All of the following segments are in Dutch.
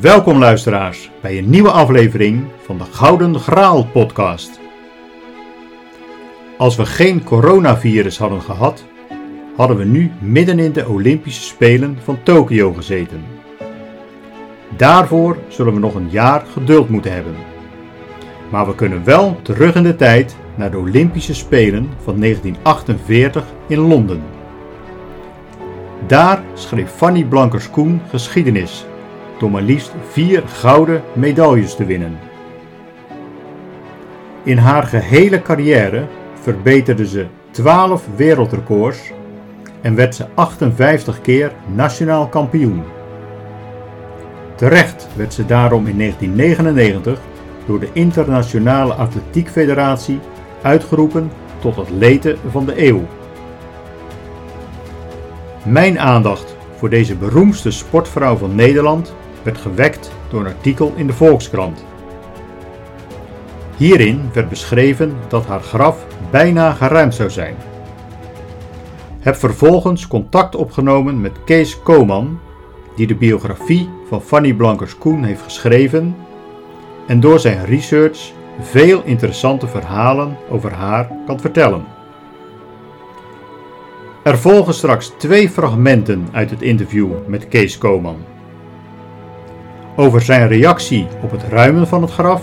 Welkom luisteraars bij een nieuwe aflevering van de Gouden Graal podcast. Als we geen coronavirus hadden gehad, hadden we nu midden in de Olympische Spelen van Tokio gezeten. Daarvoor zullen we nog een jaar geduld moeten hebben. Maar we kunnen wel terug in de tijd naar de Olympische Spelen van 1948 in Londen. Daar schreef Fanny Blankers-Koen geschiedenis door maar liefst vier gouden medailles te winnen. In haar gehele carrière verbeterde ze 12 wereldrecords en werd ze 58 keer nationaal kampioen. Terecht werd ze daarom in 1999 door de Internationale Atletiek Federatie uitgeroepen tot atlete van de eeuw. Mijn aandacht voor deze beroemdste sportvrouw van Nederland werd gewekt door een artikel in de Volkskrant. Hierin werd beschreven dat haar graf bijna geruimd zou zijn. Heb vervolgens contact opgenomen met Kees Koman, die de biografie van Fanny Blankers-Koen heeft geschreven en door zijn research veel interessante verhalen over haar kan vertellen. Er volgen straks twee fragmenten uit het interview met Kees Koman. Over zijn reactie op het ruimen van het graf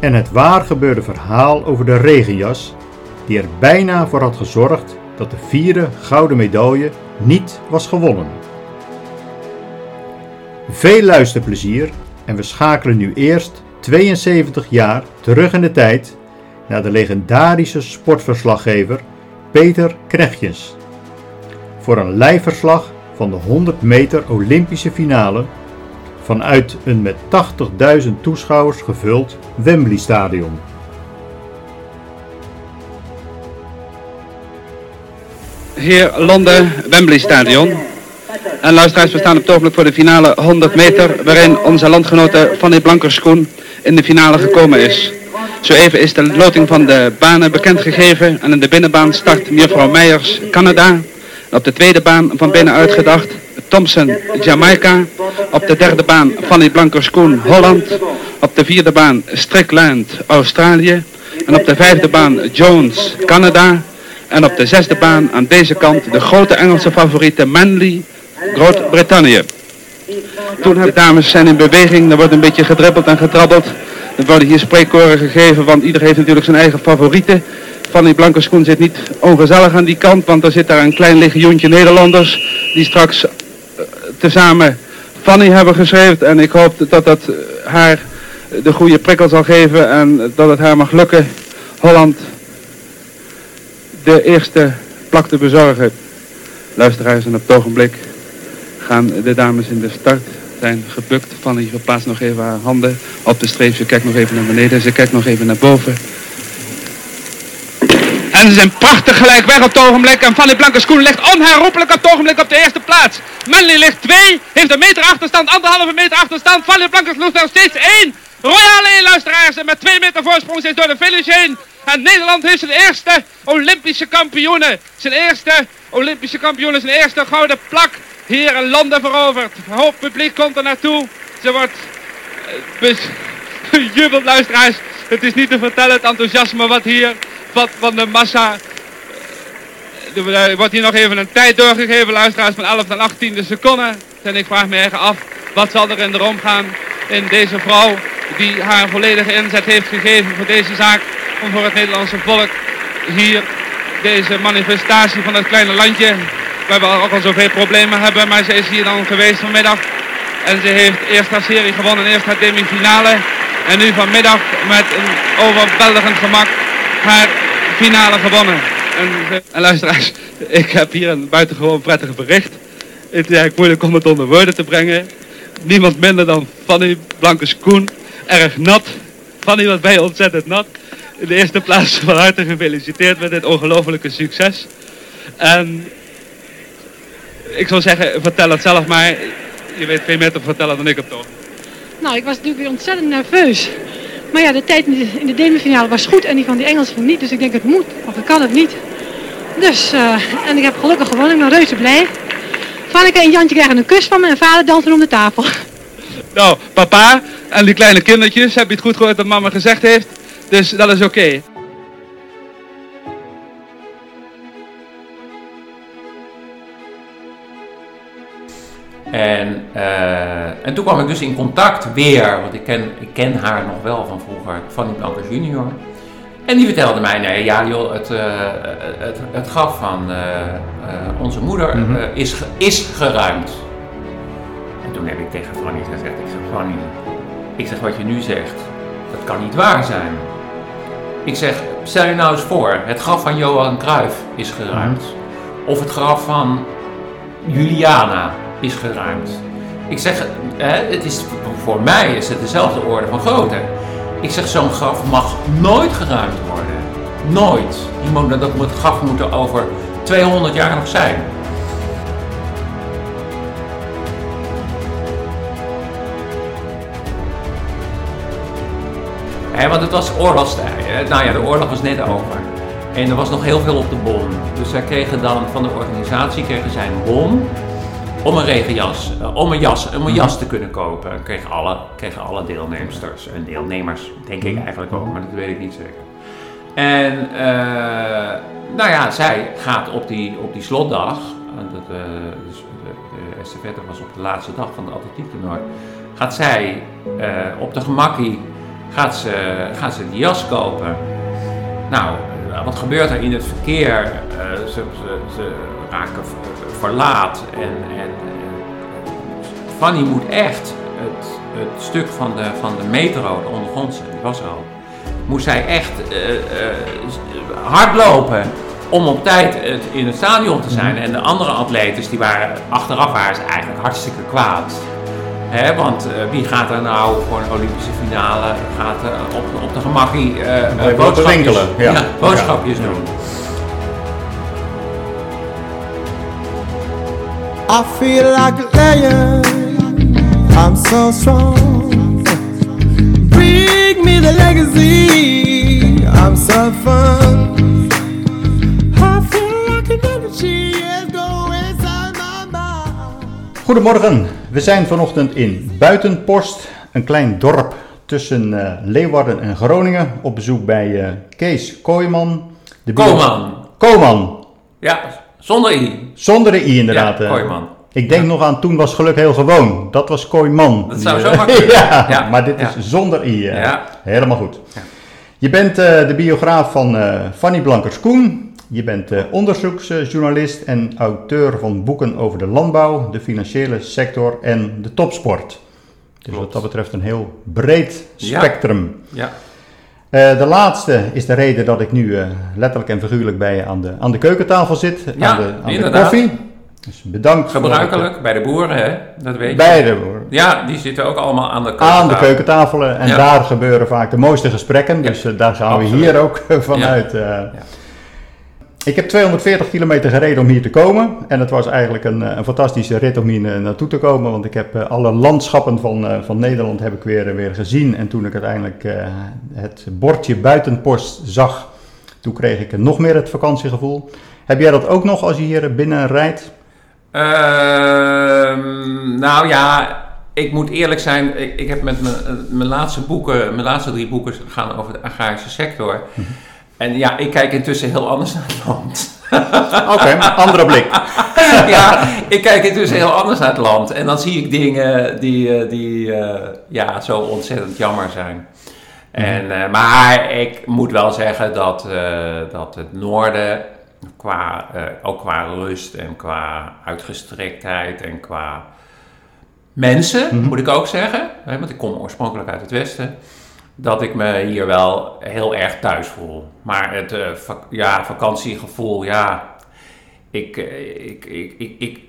en het waar gebeurde verhaal over de regenjas die er bijna voor had gezorgd dat de vierde gouden medaille niet was gewonnen. Veel luisterplezier en we schakelen nu eerst 72 jaar terug in de tijd naar de legendarische sportverslaggever Peter Knechtjes voor een lijfverslag van de 100 meter Olympische finale vanuit een met 80.000 toeschouwers gevuld Wembley Stadion. Hier Londen, Wembley Stadion. En luisteraars, we staan op het ogenblik voor de finale 100 meter, waarin onze landgenote Fanny Blankerskoen in de finale gekomen is. Zo even is de loting van de banen bekendgegeven en in de binnenbaan start mevrouw Meijers Canada. Op de tweede baan van binnen uitgedacht Thompson Jamaica. Op de derde baan Fanny Blankers-Koen Holland. Op de vierde baan Strickland Australië. En op de vijfde baan Jones Canada. En op de zesde baan aan deze kant de grote Engelse favoriete Manley Groot-Brittannië. Toen de dames zijn in beweging, er wordt een beetje gedribbeld en getrabbeld. Er worden hier spreekkoren gegeven, want ieder heeft natuurlijk zijn eigen favoriete. Fanny Blankers-Koen zit niet ongezellig aan die kant, want er zit daar een klein legioentje Nederlanders die straks tezamen Fanny hebben geschreven. En ik hoop dat dat eh, haar de goede prikkel zal geven en dat het haar mag lukken Holland de eerste plak te bezorgen. Luisteraars, en op het ogenblik gaan de dames in de start zijn gebukt. Fanny verplaatst nog even haar handen op de streep. Ze kijkt nog even naar beneden. Ze kijkt nog even naar boven. En ze zijn prachtig gelijk weg op het ogenblik. En Blanke ligt onherroepelijk op het ogenblik op de eerste plaats. Manley ligt twee, heeft een meter achterstand, anderhalve meter achterstand. Fanny Blanke ligt nog steeds één. Royale luisteraars en met twee meter voorsprong is door de finish heen. En Nederland heeft zijn eerste Olympische kampioenen. Zijn eerste Olympische kampioenen, zijn eerste gouden plak hier in Londen veroverd. Een hoop publiek komt er naartoe. Ze wordt uh, jubelt luisteraars. Het is niet te vertellen het enthousiasme wat hier wat van de massa. Er wordt hier nog even een tijd doorgegeven, luisteraars, van 11 en 18 seconden. En ik vraag me erg af, wat zal er in de omgaan in deze vrouw die haar volledige inzet heeft gegeven voor deze zaak. Om voor het Nederlandse volk hier deze manifestatie van het kleine landje. Waar we ook al zoveel problemen hebben, maar ze is hier dan geweest vanmiddag. En ze heeft eerst haar serie gewonnen, eerst haar demifinale. En nu vanmiddag met een overweldigend gemak haar finale gewonnen. En, en luisteraars, ik heb hier een buitengewoon prettig bericht. Het is eigenlijk moeilijk om het onder woorden te brengen. Niemand minder dan Fanny Blankes-Koen. Erg nat. Fanny was bij ontzettend nat. In de eerste plaats van harte gefeliciteerd met dit ongelofelijke succes. En ik zou zeggen, vertel het zelf maar. Je weet veel meer te vertellen dan ik heb toch. Nou, ik was natuurlijk weer ontzettend nerveus. Maar ja, de tijd in de demifinale was goed en die van die Engelsen niet. Dus ik denk het moet of ik kan het niet. Dus, uh, en ik heb gelukkig gewonnen. Ik ben reuze blij. Vanneke en Jantje krijgen een kus van me en vader dansen om de tafel. Nou, papa en die kleine kindertjes, heb je het goed gehoord wat mama gezegd heeft? Dus dat is oké. En, uh, en toen kwam ik dus in contact weer, want ik ken, ik ken haar nog wel van vroeger, Fanny Blankers junior. En die vertelde mij, nee, ja joh, het, uh, het, het graf van uh, onze moeder mm -hmm. is, is geruimd. En toen heb ik tegen Fanny gezegd, ik zeg Fanny, ik zeg wat je nu zegt, dat kan niet waar zijn. Ik zeg, stel je nou eens voor, het graf van Johan Cruijff is geruimd. Of het graf van Juliana is geruimd. Ik zeg, hè, het is, voor mij is het dezelfde orde van grootte. Ik zeg, zo'n graf mag nooit geruimd worden. Nooit. Moet, dat moet, graf moet er over 200 jaar nog zijn. Want het was oorlogstijd. Nou ja, de oorlog was net over. En er was nog heel veel op de bon. Dus zij kregen dan van de organisatie kregen zij een bon om een regenjas, om een jas, om een jas te kunnen kopen. Kregen alle, kregen alle deelnemsters en deelnemers, denk ik eigenlijk ook, maar dat weet ik niet zeker. En uh, nou ja, zij gaat op die, op die slotdag, dat, uh, dus de, was op de laatste dag van de atletiektoernooi, gaat zij op de gemakkie, gaat ze, gaat ze die jas kopen. Nou, wat gebeurt er in het verkeer? ze, ze raken verlaat. En, en, Fanny moet echt het, het stuk van de, van de metro, de ondergrondse, die was er al, moest zij echt uh, uh, hardlopen om op tijd in het stadion te zijn. En de andere atletes, die waren, achteraf waren ze eigenlijk hartstikke kwaad. He, want uh, wie gaat er nou voor een Olympische finale, gaat op, op de gemakkie boodschapjes, ja. Ja, boodschapjes ja. doen. I feel like a lion. I'm so strong. Bring me the legacy. I'm so fun. I feel like an energy is going inside my mind. Goedemorgen, we zijn vanochtend in Buitenpost, een klein dorp tussen uh, Leeuwarden en Groningen, op bezoek bij uh, Kees Kooiman. De Kooman. Kooman. Ja, zonder i. Zonder de i inderdaad. Ja, Kooiman. Ik denk ja. nog aan toen was geluk heel gewoon. Dat was Kooiman. Dat zou zo makkelijk ja, ja, maar dit is zonder i. Ja. Helemaal goed. Je bent uh, de biograaf van uh, Fanny Blankers-Koen. Je bent onderzoeksjournalist en auteur van boeken over de landbouw, de financiële sector en de topsport. Dus Klopt. wat dat betreft een heel breed spectrum. Ja. Uh, de laatste is de reden dat ik nu uh, letterlijk en figuurlijk bij je aan de, aan de keukentafel zit. Ja, aan de, aan inderdaad. de koffie. Dus bedankt. Gebruikelijk het, bij de boeren, hè? Dat weet je. Bij de boeren. Ja, die zitten ook allemaal aan de keukentafel. Aan de keukentafelen. En ja. daar gebeuren vaak de mooiste gesprekken. Dus uh, daar gaan Absoluut. we hier ook vanuit. Ja. Ik heb 240 kilometer gereden om hier te komen. En het was eigenlijk een, een fantastische rit om hier naartoe te komen. Want ik heb alle landschappen van, van Nederland heb ik weer, weer gezien. En toen ik uiteindelijk uh, het bordje buitenpost zag, toen kreeg ik nog meer het vakantiegevoel. Heb jij dat ook nog als je hier binnen rijdt? Uh, nou ja, ik moet eerlijk zijn. Ik, ik heb met mijn laatste boeken, mijn laatste drie boeken gaan over de agrarische sector. Mm -hmm. En ja, ik kijk intussen heel anders naar het land. Oké, okay, andere blik. ja, ik kijk intussen heel anders naar het land. En dan zie ik dingen die, die uh, ja, zo ontzettend jammer zijn. En, uh, maar ik moet wel zeggen dat, uh, dat het noorden, qua, ook qua rust en qua uitgestrektheid en qua mensen, mm -hmm. moet ik ook zeggen. Hè, want ik kom oorspronkelijk uit het westen dat ik me hier wel heel erg thuis voel. Maar het uh, vak ja, vakantiegevoel, ja. Ik, ik, ik, ik, ik,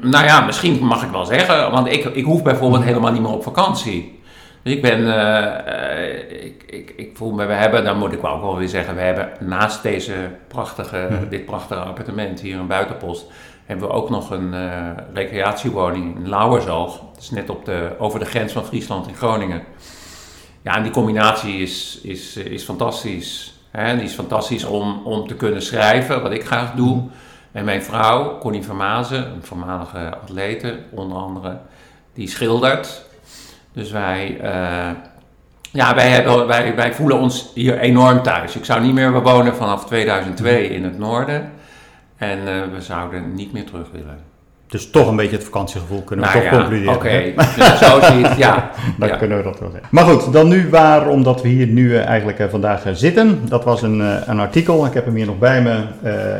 nou ja, misschien mag ik wel zeggen, want ik, ik hoef bijvoorbeeld helemaal niet meer op vakantie. Dus ik ben, uh, ik, ik, ik voel me, we hebben, dan moet ik wel ook wel weer zeggen, we hebben naast deze prachtige, dit prachtige appartement hier in Buitenpost, hebben we ook nog een uh, recreatiewoning in Lauwersoog. Dat is net op de, over de grens van Friesland en Groningen. Ja, en die combinatie is, is, is fantastisch. Hè? Die is fantastisch om, om te kunnen schrijven, wat ik graag doe. En mijn vrouw, Connie Vermazen, een voormalige atlete onder andere, die schildert. Dus wij, eh, ja, wij, hebben, wij, wij voelen ons hier enorm thuis. Ik zou niet meer bewonen vanaf 2002 in het noorden. En eh, we zouden niet meer terug willen. Dus toch een beetje het vakantiegevoel kunnen we Nou toch ja, concluderen. Oké, hè? dus zo ziet ja. Dan ja. kunnen we dat wel zeggen. Maar goed, dan nu waarom dat we hier nu eh, eigenlijk eh, vandaag eh, zitten. Dat was een, een artikel, ik heb hem hier nog bij me,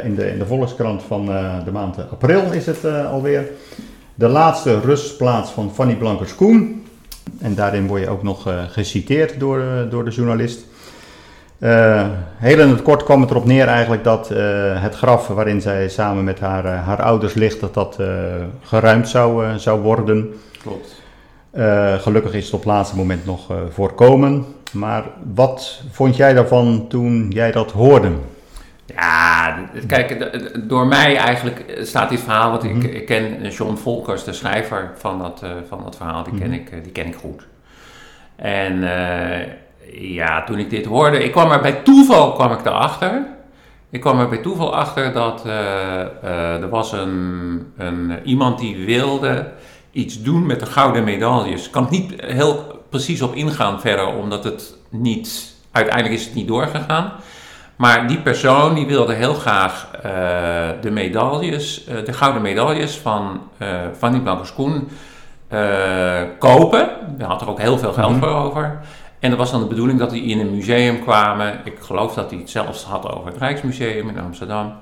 in, de, in de Volkskrant van de maand april is het alweer. De laatste rustplaats van Fanny Blankers-Koen. En daarin word je ook nog geciteerd door, door de journalist. Eh, heel in het kort kwam het erop neer eigenlijk dat eh, het graf waarin zij samen met haar, eh, haar ouders ligt, dat dat eh, geruimd zou, eh, zou worden. Klopt. Eh, gelukkig is het op het laatste moment nog eh, voorkomen. Maar wat vond jij daarvan toen jij dat hoorde? Ja, kijk, door mij eigenlijk staat dit verhaal, want ik, ik ken John Volkers, de schrijver van dat, eh, van dat verhaal, die, ken ik, eh, die ken ik goed. En eh, ja, toen ik dit hoorde, ik kwam er bij toeval kwam ik erachter. Ik kwam er bij toeval achter dat eh, eh, er was een, een, iemand die wilde iets doen met de gouden medailles. Ik kan het niet heel precies op ingaan verder, omdat het niet, uiteindelijk is het niet doorgegaan. Maar die persoon die wilde heel graag eh, de medailles, eh, de gouden medailles van, eh van die Blankers-Koen eh, kopen. Hij had er ook heel veel geld Mhm. voor over. En dat was dan de bedoeling dat die in een museum kwamen. Ik geloof dat hij het zelfs had over het Rijksmuseum in Amsterdam.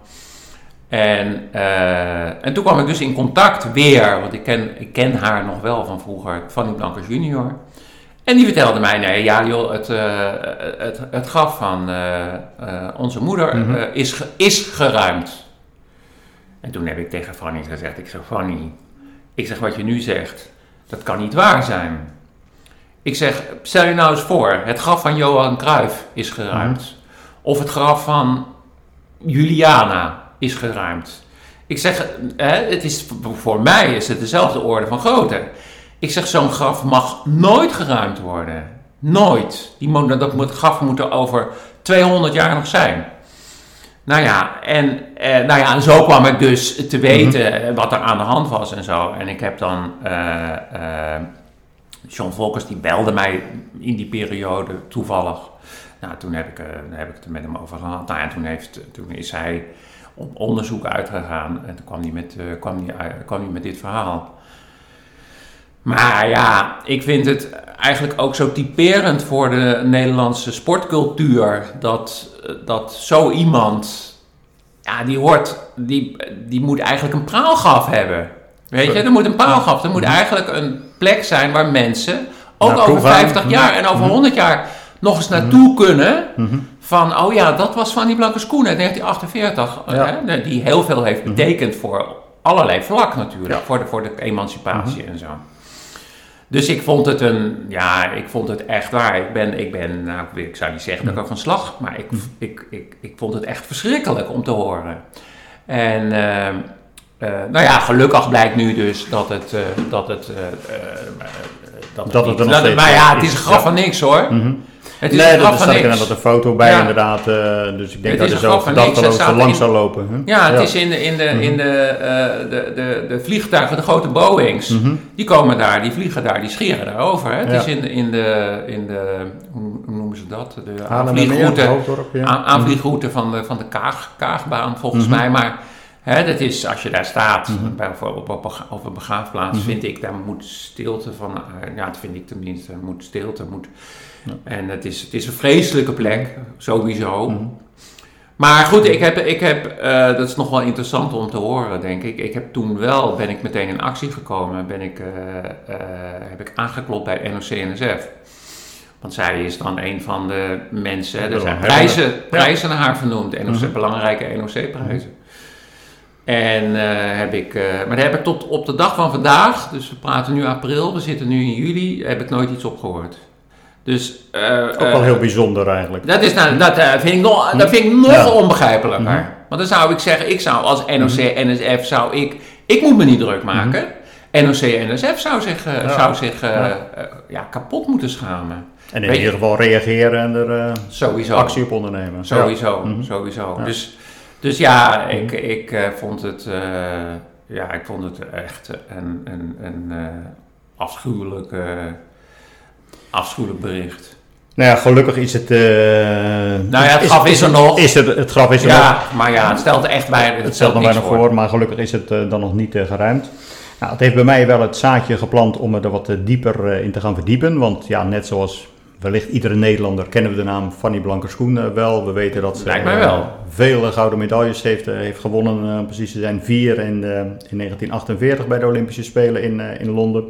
En, eh, en toen kwam ik dus in contact weer, want ik ken, ik ken haar nog wel van vroeger, Fanny Blankers junior. En die vertelde mij, nee, ja joh, het, eh, het, het graf van eh, onze moeder Mhm. is, is geruimd. En toen heb ik tegen Fanny gezegd, ik zeg Fanny, ik zeg wat je nu zegt, dat kan niet waar zijn. Ik zeg, stel je nou eens voor, het graf van Johan Cruijff is geruimd. Of het graf van Juliana is geruimd. Ik zeg, hè, het is, voor mij is het dezelfde orde van grootte. Ik zeg, zo'n graf mag nooit geruimd worden. Nooit. Die moet, dat moet, graf moet er over 200 jaar nog zijn. Nou ja, en, eh, nou ja, en zo kwam ik dus te weten eh, wat er aan de hand was en zo. En ik heb dan... eh, eh, John Volkers die belde mij in die periode toevallig. Nou, toen heb ik, eh, heb ik het er met hem over gehad. Nou, en toen, heeft, toen is hij op onderzoek uitgegaan en toen kwam hij met, eh, kwam hij, uit- kwam hij met dit verhaal. Maar ja, ik vind het eigenlijk ook zo typerend voor de Nederlandse sportcultuur dat, eh, dat zo iemand, ja, die hoort, die, die moet eigenlijk een praalgraf hebben. Weet je, er moet een paalgraf, er moet eigenlijk een plek zijn waar mensen, ook over gaan. 50 jaar en over 100 jaar, nog eens naartoe kunnen. Van, oh ja, dat was van die Blankers Koen uit 1948. Ja. Hè, die heel veel heeft betekend voor allerlei vlak natuurlijk. Ja. Voor, de, voor de emancipatie en zo. Dus ik vond het een, ja, ik vond het echt waar. Ik ben, ik ben nou, ik- zou niet zeggen dat ik er van slag, maar ik, ik, ik, ik vond het echt verschrikkelijk om te horen. En, eh, eh, nou ja, gelukkig blijkt nu dus dat het, eh, dat het, eh, eh, eh, dat Dat het niet- er steeds Maar ja, het is, een graf ja. van niks hoor. Mhm. Het is Nee, een dat graf er staat inderdaad een foto bij Ja. inderdaad. eh, dus ik denk Het dat er zo gedachteloos lang in- zou lopen. hè? Ja, het is in de, in, de, in de, eh, de, de, de vliegtuigen, de grote Boeings, Mhm. die komen daar, die vliegen daar, die scheren daarover. Hè? Het Ja. is in, de- in, de, in de, hoe noemen ze dat? De aanvliegroute, aan- aanvliegroute van de, van de Kaag, Kaagbaan volgens Mhm. mij. Maar hè, dat is, als je daar staat, Mhm. bij, op, op, op, op een begraafplaats, vind ik, daar moet stilte van, eh, ja, dat vind ik tenminste, moet stilte, moet... En het is, het is een vreselijke plek, sowieso. Mhm. Maar goed, ik heb, ik heb, eh, dat is nog wel interessant om te horen, denk ik. Ik heb toen wel, ben ik meteen in actie gekomen, ben ik, eh, heb ik aangeklopt bij NOC-NSF. Want zij is dan een van de mensen, er zijn prijzen, prijzen naar haar vernoemd, NOC, Mhm. belangrijke NOC-prijzen. En eh, heb ik, eh, maar daar heb ik tot op de dag van vandaag, dus we praten nu april, we zitten nu in juli, heb ik nooit iets op gehoord. Dus, eh, Ook wel heel bijzonder eigenlijk. dat, is nou, dat, vind ik nog, dat vind ik nog Ja. onbegrijpelijker. Mhm. Want dan zou ik zeggen, ik zou als NOC, NSF, zou ik, ik moet me niet druk maken. NOC, NSF zou zich, Mhm. Ja. zou zich Ja. ja, kapot moeten schamen. En in ieder geval reageren en er Sowieso. actie op ondernemen. Sowieso. Mhm. sowieso. Ja. Dus, dus ja, ik, ik eh, vond het, eh, ja, ik vond het echt een, een, een eh, afschuwelijke afschuwelijk bericht. Nou ja, gelukkig is het... Nou ja, het graf is er nog. Is er, het graf is er nog. Ja, maar ja, het stelt echt bij. Het, Het stelt nog weinig voor, maar gelukkig is het dan nog niet geruimd. Nou, het heeft bij mij wel het zaadje geplant om er wat dieper in te gaan verdiepen. Want ja, net zoals wellicht iedere Nederlander kennen we de naam Fanny Blankers-Koen eh, wel. We weten dat ze eh, wel. veel eh, gouden medailles heeft, eh, heeft gewonnen. precies, er zijn vier in, in 1948 bij de Olympische Spelen in, in Londen.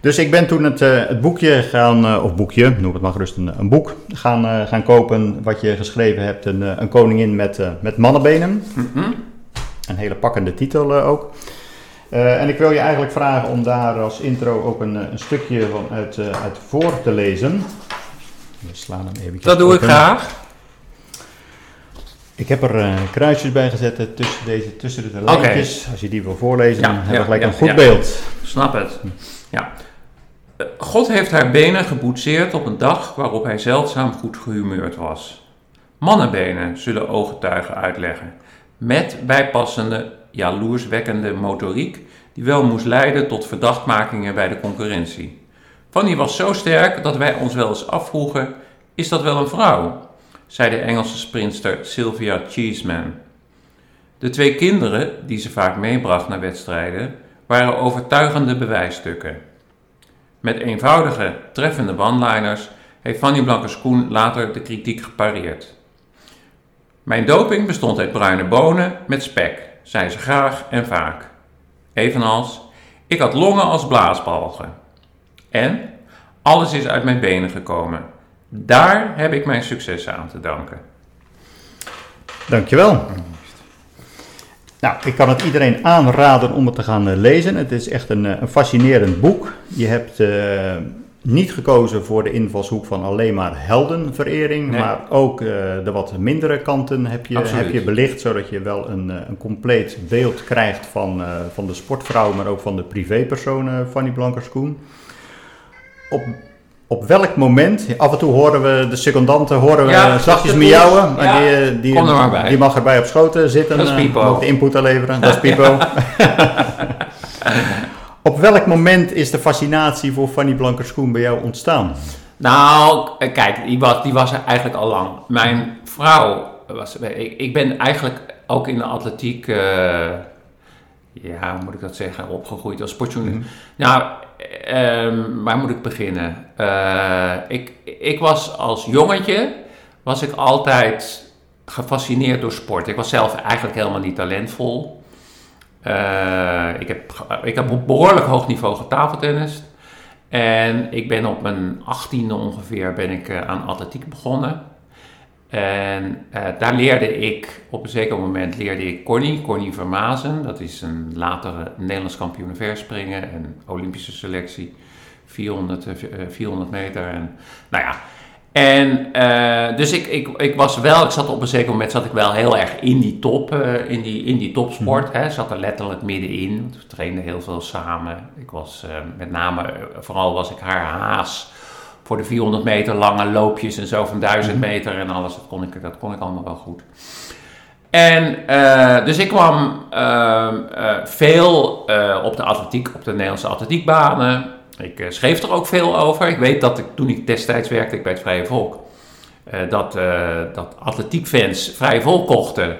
Dus ik ben toen het, het boekje gaan, of boekje, noem het maar gerust een, een boek, gaan, gaan kopen. Wat je geschreven hebt, een, een koningin met, met mannenbenen. Mhm. Een hele pakkende titel ook. Eh, en ik wil je eigenlijk vragen om daar als intro ook een, eh, een stukje van uit, eh, uit voor te lezen. We slaan hem eventjes Dat doe ik graag. Ik heb er kruisjes bij gezet tussen, deze, tussen de lijntjes. Als je die wil voorlezen, Ja, dan hebben ja, we gelijk ja, een goed beeld. Snap het. Ja. God heeft haar benen geboetseerd op een dag waarop hij zeldzaam goed gehumeurd was. Mannenbenen, zullen ooggetuigen uitleggen. Met bijpassende, jaloerswekkende motoriek die wel moest leiden tot verdachtmakingen bij de concurrentie. Fanny was zo sterk dat wij ons wel eens afvroegen, is dat wel een vrouw? zei de Engelse sprinster Sylvia Cheeseman. De twee kinderen, die ze vaak meebracht naar wedstrijden, waren overtuigende bewijsstukken. Met eenvoudige, treffende one-liners heeft Fanny Blankers-Koen later de kritiek gepareerd. Mijn doping bestond uit bruine bonen met spek, zei ze graag en vaak. Evenals, ik had longen als blaasbalgen. En, alles is uit mijn benen gekomen. Daar heb ik mijn succes aan te danken. Dankjewel. Nou, ik kan het iedereen aanraden om het te gaan eh, lezen. Het is echt een, eh, een fascinerend boek. Je hebt eh, niet gekozen voor de invalshoek van alleen maar heldenverering, Nee. maar ook eh, de wat mindere kanten heb je, Absoluut. heb je belicht, zodat je wel een, eh, een compleet beeld krijgt van, eh, van de sportvrouw, maar ook van de privépersoon eh, Fanny Blankers-Koen. Op, op welk moment, af en toe horen we de secondanten horen we Ja, zachtjes miauwen, maar ja, die, die, maar die mag erbij op schoten zitten, Dat is Pipo. mag de input leveren, dat is Pipo. op welk moment is de fascinatie voor Fanny Blankers-Koen bij jou ontstaan? Nou, kijk, die was, die was er eigenlijk al lang. Mijn vrouw was. Ik, ik ben eigenlijk ook in de atletiek. eh, ja, hoe moet ik dat zeggen? Opgegroeid als sportjournalist. Nou, ehm, waar moet ik beginnen? Eh, ik, ik was als jongetje. Was ik altijd gefascineerd door sport. Ik was zelf eigenlijk helemaal niet talentvol. Eh, ik, heb, ge- ik heb op behoorlijk hoog niveau getafeltennist. En ik ben op mijn achttiende ongeveer ben ik, eh, aan atletiek begonnen. En eh, daar leerde ik, op een zeker moment leerde ik Connie, Connie Vermazen. Dat is een latere Nederlands kampioen verspringen en Olympische selectie. 400, eh, v- eh, 400 meter. En, nou ja, en eh, dus ik, ik, ik was wel, ik zat op een zeker moment zat ik wel heel erg in die top, eh, in, die, in die topsport. Hè, zat er letterlijk middenin. We trainden heel veel samen. Ik was eh, met name, vooral was ik haar haas voor de 400 meter lange loopjes en zo van 1000 meter en alles. Dat kon ik, dat kon ik allemaal wel goed. En dus ik kwam ehm, eh, veel op de atletiek, op de Nederlandse atletiekbanen. Ik eh, schreef er ook veel over. Ik weet dat ik toen ik destijds werkte ik bij het Vrije Volk, eh, dat, eh, dat atletiekfans Vrije Volk kochten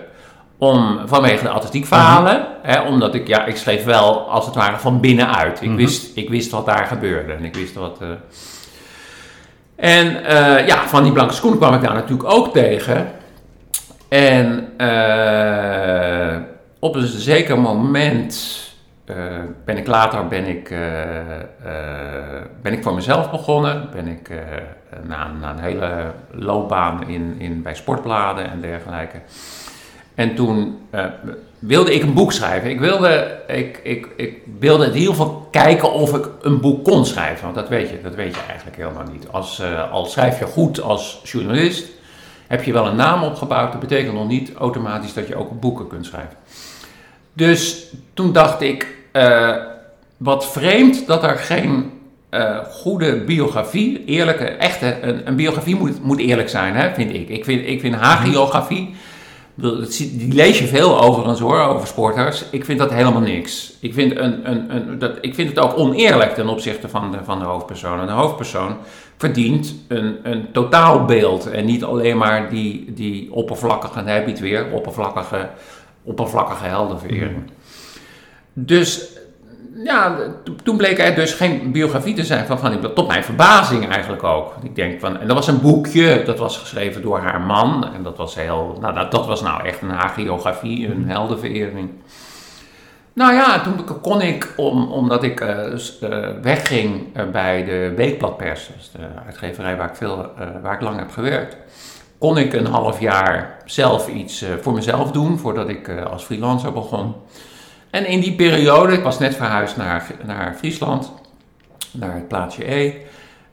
om, vanwege de atletiekverhalen. hè, omdat ik, ja, ik schreef wel als het ware van binnenuit. Ik, wist, ik wist wat daar gebeurde en ik wist wat... en ja, van die blanke schoen kwam ik daar natuurlijk ook tegen. En op een zeker moment eh, ben ik later ben ik, eh, eh, ben ik voor mezelf begonnen. Ben ik na, na een hele loopbaan in, in, bij sportbladen en dergelijke. En toen wilde ik een boek schrijven. Ik wilde, ik, ik, ik wilde in ieder geval kijken of ik een boek kon schrijven. Want dat weet je, dat weet je eigenlijk helemaal niet. Als, eh, al schrijf je goed als journalist, heb je wel een naam opgebouwd. Dat betekent nog niet automatisch dat je ook boeken kunt schrijven. Dus toen dacht ik, eh, wat vreemd dat er geen eh, goede biografie, eerlijke, echte, een, een biografie moet, moet eerlijk zijn, hè, vind ik. Ik vind, ik vind hagiografie zie- Die lees je veel overigens hoor, over sporters. Ik vind dat helemaal niks. Ik vind, een, een, een, dat, ik vind het ook oneerlijk ten opzichte van de, van de hoofdpersoon. En de hoofdpersoon verdient een, een totaalbeeld. En niet alleen maar die, die oppervlakkige, en heb je het weer, oppervlakkige, oppervlakkige heldenverering. Dus ja, to- toen bleek er dus geen biografie te zijn van Fanny. Tot mijn verbazing eigenlijk ook. Ik denk van, en dat was een boekje, dat was geschreven door haar man. En dat was heel, nou dat, dat was nou echt een hagiografie, een heldenverering. Nou ja, toen kon ik, om, omdat ik eh, eh, wegging eh, bij de Weekbladpers, dus de uitgeverij waar ik, veel, waar ik lang heb gewerkt, kon ik een half jaar zelf iets voor mezelf doen, voordat ik als freelancer begon. En in die periode, ik was net verhuisd naar, naar Friesland, naar het plaatsje E,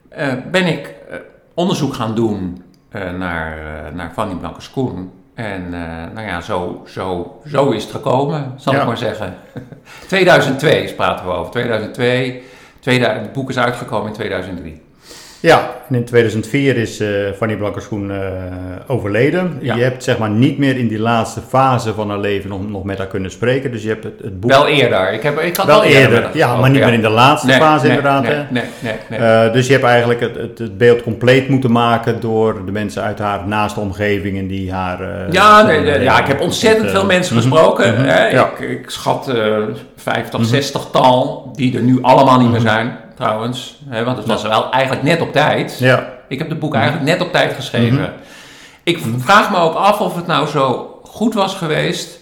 eh, ben ik eh, onderzoek gaan doen eh, naar, naar Fanny Blankers-Koen. En nou ja, zo, zo, zo is het gekomen, zal Ja. ik maar zeggen. 2002 praten we over. 2002, 2000, het boek is uitgekomen in 2003. Ja, en in 2004 is eh Fanny Blankers-Schoen eh, overleden. Ja. Je hebt zeg maar niet meer in die laatste fase van haar leven nog, nog met haar kunnen spreken. Dus je hebt het, het boek Wel eerder. Ik, heb, ik had wel al eerder, Ja, maar niet ja. meer in de laatste Nee, fase nee, inderdaad. Nee, hè? nee, nee, nee. Eh, dus je hebt eigenlijk het, het, het beeld compleet moeten maken door de mensen uit haar naaste omgeving en die haar... Ja, ja, ik heb ontzettend veel mensen mhm, gesproken. mhm, hè. ik, ik schat eh 50, 60 tal, die er nu allemaal niet meer zijn, trouwens. Hè, want het was wel eigenlijk net op tijd. Ja, Ik heb het boek eigenlijk net op tijd geschreven. Ik v- vraag me ook af of het nou zo goed was geweest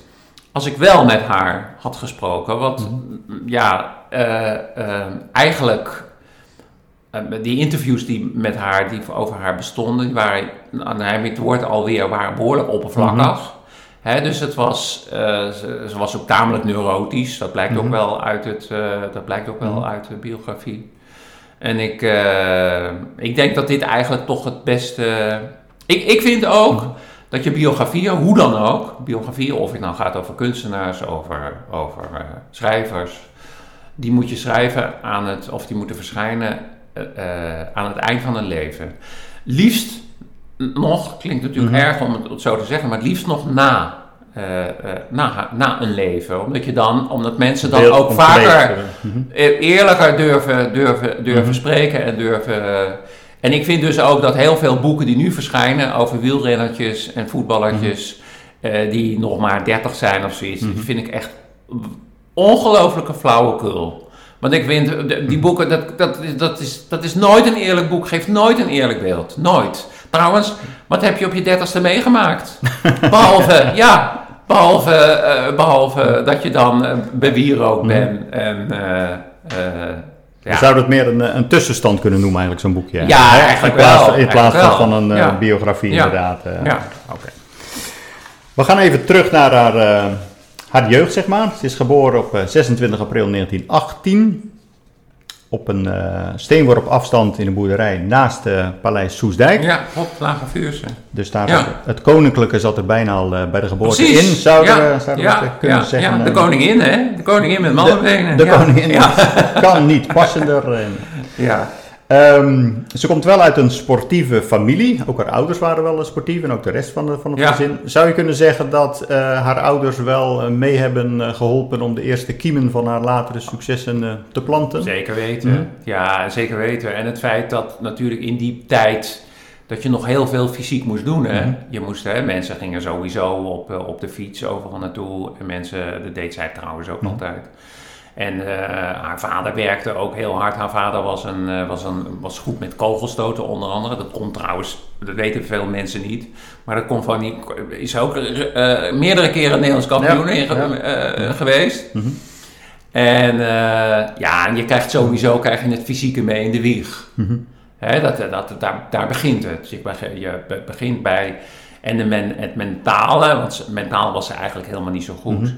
als ik wel met haar had gesproken. Want m, ja, eh, eh, eigenlijk eh, die interviews die met haar, die over haar bestonden, die waren, nou, heb ik het woord alweer, waren behoorlijk oppervlakkig. Dus het was, eh, ze, ze was ook tamelijk neurotisch. Dat blijkt ook wel uit, het, eh, dat blijkt ook wel uit de biografie. En ik, eh, ik denk dat dit eigenlijk toch het beste. Ik, ik vind ook dat je biografieën, hoe dan ook, biografieën, of het nou gaat over kunstenaars, over, over schrijvers, die moet je schrijven aan het, of die moeten verschijnen aan het eind van hun leven. Liefst nog, klinkt natuurlijk Mhm. erg om het zo te zeggen, maar het liefst nog na. eh, eh, na, na een leven. Omdat je dan, omdat mensen dan ook vaker eh, mhm. e- eerlijker durven, durven, durven Mhm. spreken en durven. eh, en ik vind dus ook dat heel veel boeken die nu verschijnen over wielrennertjes en voetballertjes, eh, die nog maar 30 zijn of zoiets, die vind ik echt ongelooflijke flauwekul. Want ik vind, eh, die boeken, dat, dat, is- dat, is, dat is nooit een eerlijk boek, geeft nooit een eerlijk beeld. Nooit. Trouwens, wat heb je op je dertigste meegemaakt? Behalve, ja, behalve, eh, behalve dat je dan uh, bewierookt bent en... eh, eh, Je ja. zou dat meer een, een tussenstand kunnen noemen eigenlijk, zo'n boekje. Ja, eigenlijk in plaats, wel, In plaats van een eh, Ja. biografie Ja. inderdaad. eh. Ja. Oké. We gaan even terug naar haar, eh, haar jeugd, zeg maar. Ze is geboren op eh, 26 april 1918. Op een eh, steenworp afstand in een boerderij naast eh, Paleis Soesdijk. Ja, op Lage Vuurse. Dus daar Ja. het koninklijke zat er bijna al eh, bij de geboorte Precies. in, zouden ja. we, zouden ja. we kunnen zeggen. Ja, de Eh, koningin, hè? De koningin met mannenbenen. de ja. koningin Ja. kan niet passender. eh. ja. Ehm, ze komt wel uit een sportieve familie. Ook haar ouders waren wel sportief en ook de rest van, de, van het Ja. gezin. Zou je kunnen zeggen dat eh, haar ouders wel eh, mee hebben eh, geholpen om de eerste kiemen van haar latere successen te planten? Zeker weten. Mhm. Ja, zeker weten. En het feit dat natuurlijk in die tijd dat je nog heel veel fysiek moest doen. Hè? Mhm. Je moest, hè, mensen gingen sowieso op, op de fiets overal naartoe. En mensen, dat deed zij trouwens ook Mhm. altijd. En eh, haar vader werkte ook heel hard. Haar vader was, een, eh, was, een, was goed met kogelstoten onder andere. Dat komt trouwens, dat weten veel mensen niet. Maar dat komt van die, is ook eh, meerdere keren Nederlands kampioen Ja, geweest. Mhm. En ja, en je krijgt sowieso krijg je het fysieke mee in de wieg. Mhm. Dat, dat, daar, daar begint het. Dus je je be- begint bij. En de men, het mentale, want mentaal was ze eigenlijk helemaal niet zo goed. Mhm.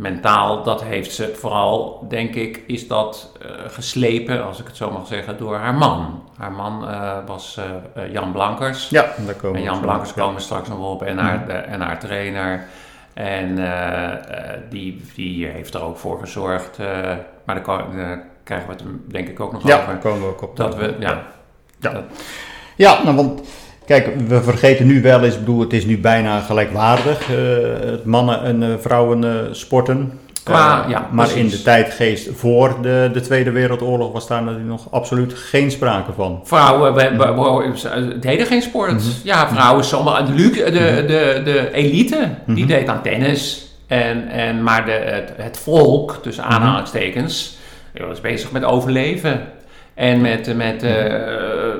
Mentaal, dat heeft ze vooral, denk ik, is dat eh, geslepen, als ik het zo mag zeggen, door haar man. Haar man eh, was eh, Jan Blankers. Ja, daar komen En Jan Blankers komen we straks nog op en haar, de- en haar trainer. En die, die heeft er ook voor gezorgd. maar daar krijgen we het denk ik ook nog Ja, over. daar komen we ook op. Dat we, ja. Ja. Dat- Ja, nou, want Kijk, we vergeten nu wel eens, ik bedoel, het is nu bijna gelijkwaardig, eh, het mannen- en eh, vrouwen eh, sporten. Qua- ja, maar in de tijdgeest voor de, de Tweede Wereldoorlog was daar natuurlijk nog absoluut geen sprake van. Vrouwen we, we, we- ze deden geen sport. Mhm. Ja, vrouwen, sommige, de, lu- de, de, de elite, die Mhm. deed aan tennis. En, en, maar de, het, het volk, tussen Mhm. aanhalingstekens, was bezig met overleven. En, met, met,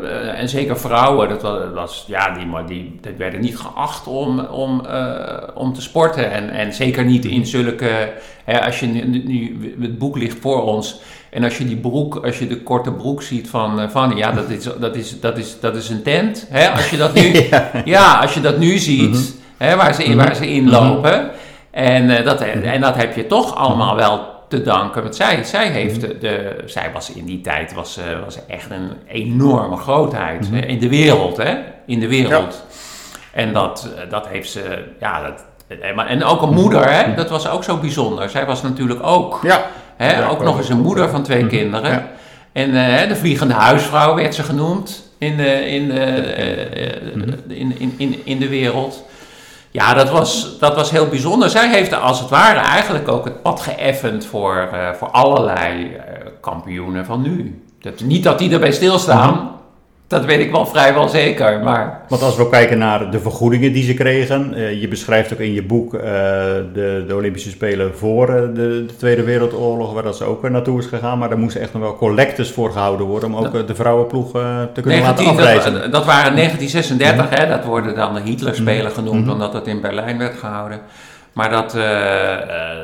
eh, en zeker vrouwen, dat was, dat was, ja, die, maar die, die werden niet geacht om, om, eh, om te sporten. En, en zeker niet in zulke, hè, als je nu, nu, het boek ligt voor ons, en als je die broek, als je de korte broek ziet van eh, Fanny, ja, dat is, dat is, dat is, dat is een tent. Hè? Als je dat nu, ja. als je dat nu ziet, hè, waar, ze in, waar ze in lopen. En, eh, dat, en dat heb je toch allemaal wel te danken. Want zij, zij, heeft de, de- zij was in die tijd was, eh, was echt een enorme grootheid hè, in de wereld. Hè? In de wereld. En dat, eh, dat heeft ze, ja, dat, eh, en ook een moeder, hè? dat was ook zo bijzonder. Zij was natuurlijk ook Ja. Hè, Ja, ook nog eens een moeder van twee kinderen. Ja. En de vliegende huisvrouw werd ze genoemd in de, in, eh, in, in, in, in de wereld. Ja, dat was, dat was heel bijzonder. Zij heeft als het ware eigenlijk ook het pad geëffend voor, eh, voor allerlei eh, kampioenen van nu. Dat, niet dat die erbij stilstaan, dat weet ik wel vrijwel zeker. Maar Want als we kijken naar de vergoedingen die ze kregen, eh, je beschrijft ook in je boek eh, de, de Olympische Spelen voor eh, de, de Tweede Wereldoorlog, waar dat ze ook naartoe is gegaan, maar daar moesten echt nog wel collectes voor gehouden worden om ook de vrouwenploeg te kunnen 19, laten afreizen. dat, dat waren 1936, hè, dat worden dan de Hitlerspelen genoemd, Mhm. omdat dat in Berlijn werd gehouden. Maar dat, eh, eh,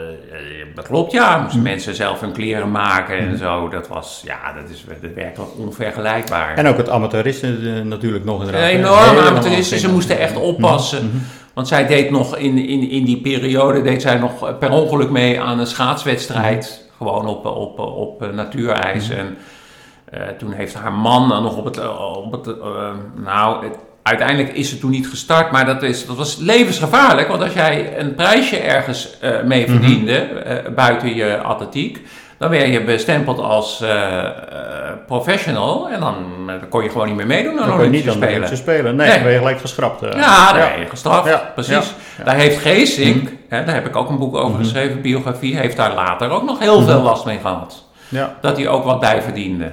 dat klopt, ja. Moesten Mhm. mensen zelf hun kleren maken en zo. Dat was, ja, dat is werkelijk onvergelijkbaar. En ook het amateurisme eh, natuurlijk nog inderdaad. hè. Enorm amateuristisch. Ze moesten echt oppassen. Mhm. Want zij deed nog in, in, in die periode deed zij nog per ongeluk mee aan een schaatswedstrijd. Gewoon op, op, op, natuurijs. En toen heeft haar man dan nog op het. Op het nou, het- uiteindelijk is ze toen niet gestart. Maar dat, is, dat was levensgevaarlijk. Want als jij een prijsje ergens eh, mee verdiende. eh, buiten je atletiek. Dan werd je bestempeld als eh, professional. En dan, dan kon je gewoon niet meer meedoen aan Dan kon je niet Spelen. Nee, Nee. dan ben je gelijk geschrapt. Ja, daar ben je gestraft. Ja, Precies. ja, ja. Daar heeft Geesink, hè, daar heb ik ook een boek over geschreven, biografie, heeft daar later ook nog heel veel last mee gehad. Ja. Dat hij ook wat bij verdiende.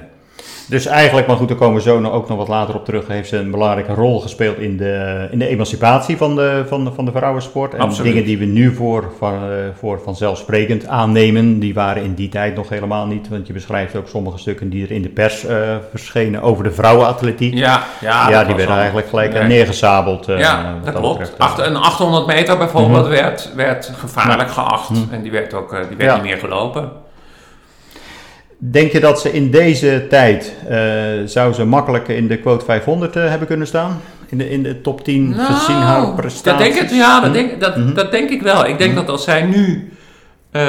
Dus eigenlijk, maar goed, daar komen we zo nog- ook nog wat later op terug, heeft ze een belangrijke rol gespeeld in de, in de emancipatie van de, van, de, van de vrouwensport. En Absoluut. dingen die we nu voor, van, eh, voor vanzelfsprekend aannemen, die waren in die tijd nog helemaal niet. Want je beschrijft ook sommige stukken die er in de pers eh, verschenen over de vrouwenatletiek. Ja, ja, Ja, die werden eigenlijk gelijk eh, Nee. neergezabeld. ja, dat klopt. betreft. Achter, een 800 meter bijvoorbeeld werd, werd gevaarlijk geacht. En die werd ook die werd Ja. niet meer gelopen. Denk je dat ze in deze tijd, eh, zou ze makkelijk in de quote 500 eh, hebben kunnen staan? In de, in de top 10, gezien haar prestaties? Nou, Dat denk ik, ja, dat, Hm? denk, dat, Mhm. dat denk ik wel. Ik denk dat als zij nu. eh,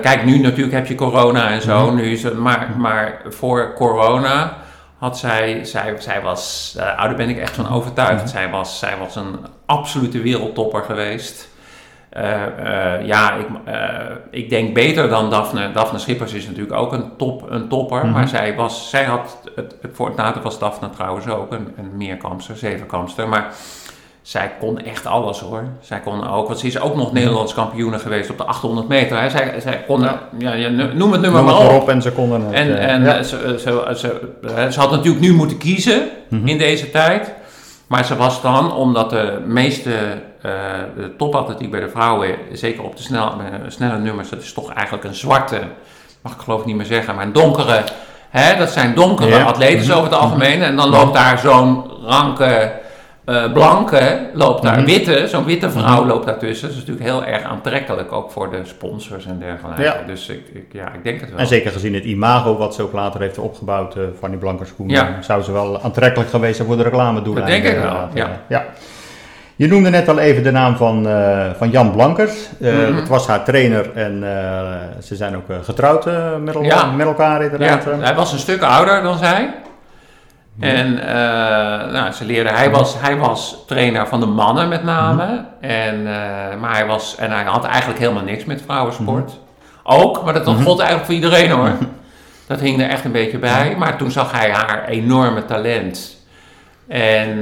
kijk, nu natuurlijk heb je corona en zo. Mhm. Nu is het, maar, maar voor corona had zij. Zij, zij was. eh ouder ben ik echt van overtuigd. Mhm. Zij, was, zij was een absolute wereldtopper geweest. Eh, eh, ja, ik, eh, ik denk beter dan Daphne. Daphne Schippers is natuurlijk ook een, top, een topper. Mhm. Maar zij, was, zij had, het, het, voor het nadeel was Daphne trouwens ook een, een meerkampster, zevenkampster. Maar zij kon echt alles hoor. Zij kon ook, want ze is ook nog Nederlands kampioene geweest op de 800 meter. Hè. Zij, zij kon, ja. Ja. Ja, noem het nummer Noem het maar maar op. op en ze konden het. En, en ja. ze, ze, ze, ze had natuurlijk nu moeten kiezen Mhm. in deze tijd. Maar ze was dan, omdat de meeste de topatletiek bij de vrouwen, zeker op de snel, eh, snelle nummers, dat is toch eigenlijk een zwarte, mag ik geloof ik niet meer zeggen, maar een donkere. Hè, dat zijn donkere Ja. atletes Mhm. over het algemeen. En dan loopt daar zo'n ranke eh, blanke, loopt daar Mhm. witte, zo'n witte vrouw Mhm. loopt daartussen. Dat is natuurlijk heel erg aantrekkelijk, ook voor de sponsors en dergelijke. Ja. Dus ik, ik, ja, ik denk het wel. En zeker gezien het imago wat ze ook later heeft opgebouwd eh van die Blankerschoen, Ja. zou ze wel aantrekkelijk geweest zijn voor de reclamedoelen. Dat denk ik wel, ja. ja. Je noemde net al even de naam van, eh, van Jan Blankers. Mhm. Dat was haar trainer en eh, ze zijn ook getrouwd met, el- Ja. met elkaar Ja, inderdaad. eh. hij was een stuk ouder dan zij. En eh, nou, ze leerden, hij was, hij was trainer van de mannen met name. En, eh, maar hij, was, en hij had eigenlijk helemaal niks met vrouwensport. Ook, maar dat dat gold eigenlijk voor iedereen hoor. Dat hing er echt een beetje bij. Maar toen zag hij haar enorme talent. En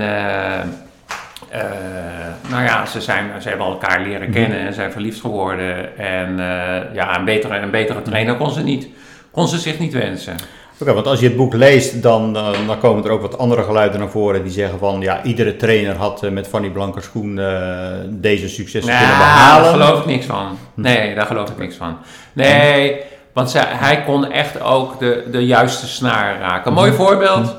eh, nou ja, ze, zijn, ze hebben elkaar leren kennen en zijn verliefd geworden. En eh, ja, een betere, een betere trainer kon ze, niet, kon ze zich niet wensen. Oké, want als je het boek leest, dan, dan komen er ook wat andere geluiden naar voren die zeggen van ja, iedere trainer had eh, met Fanny Blankerschoen deze successen kunnen Nee, behalen. daar geloof ik niks van. Nee, daar geloof ik niks van. Nee, want zij, hij kon echt ook de, de juiste snaar raken. Een mooi voorbeeld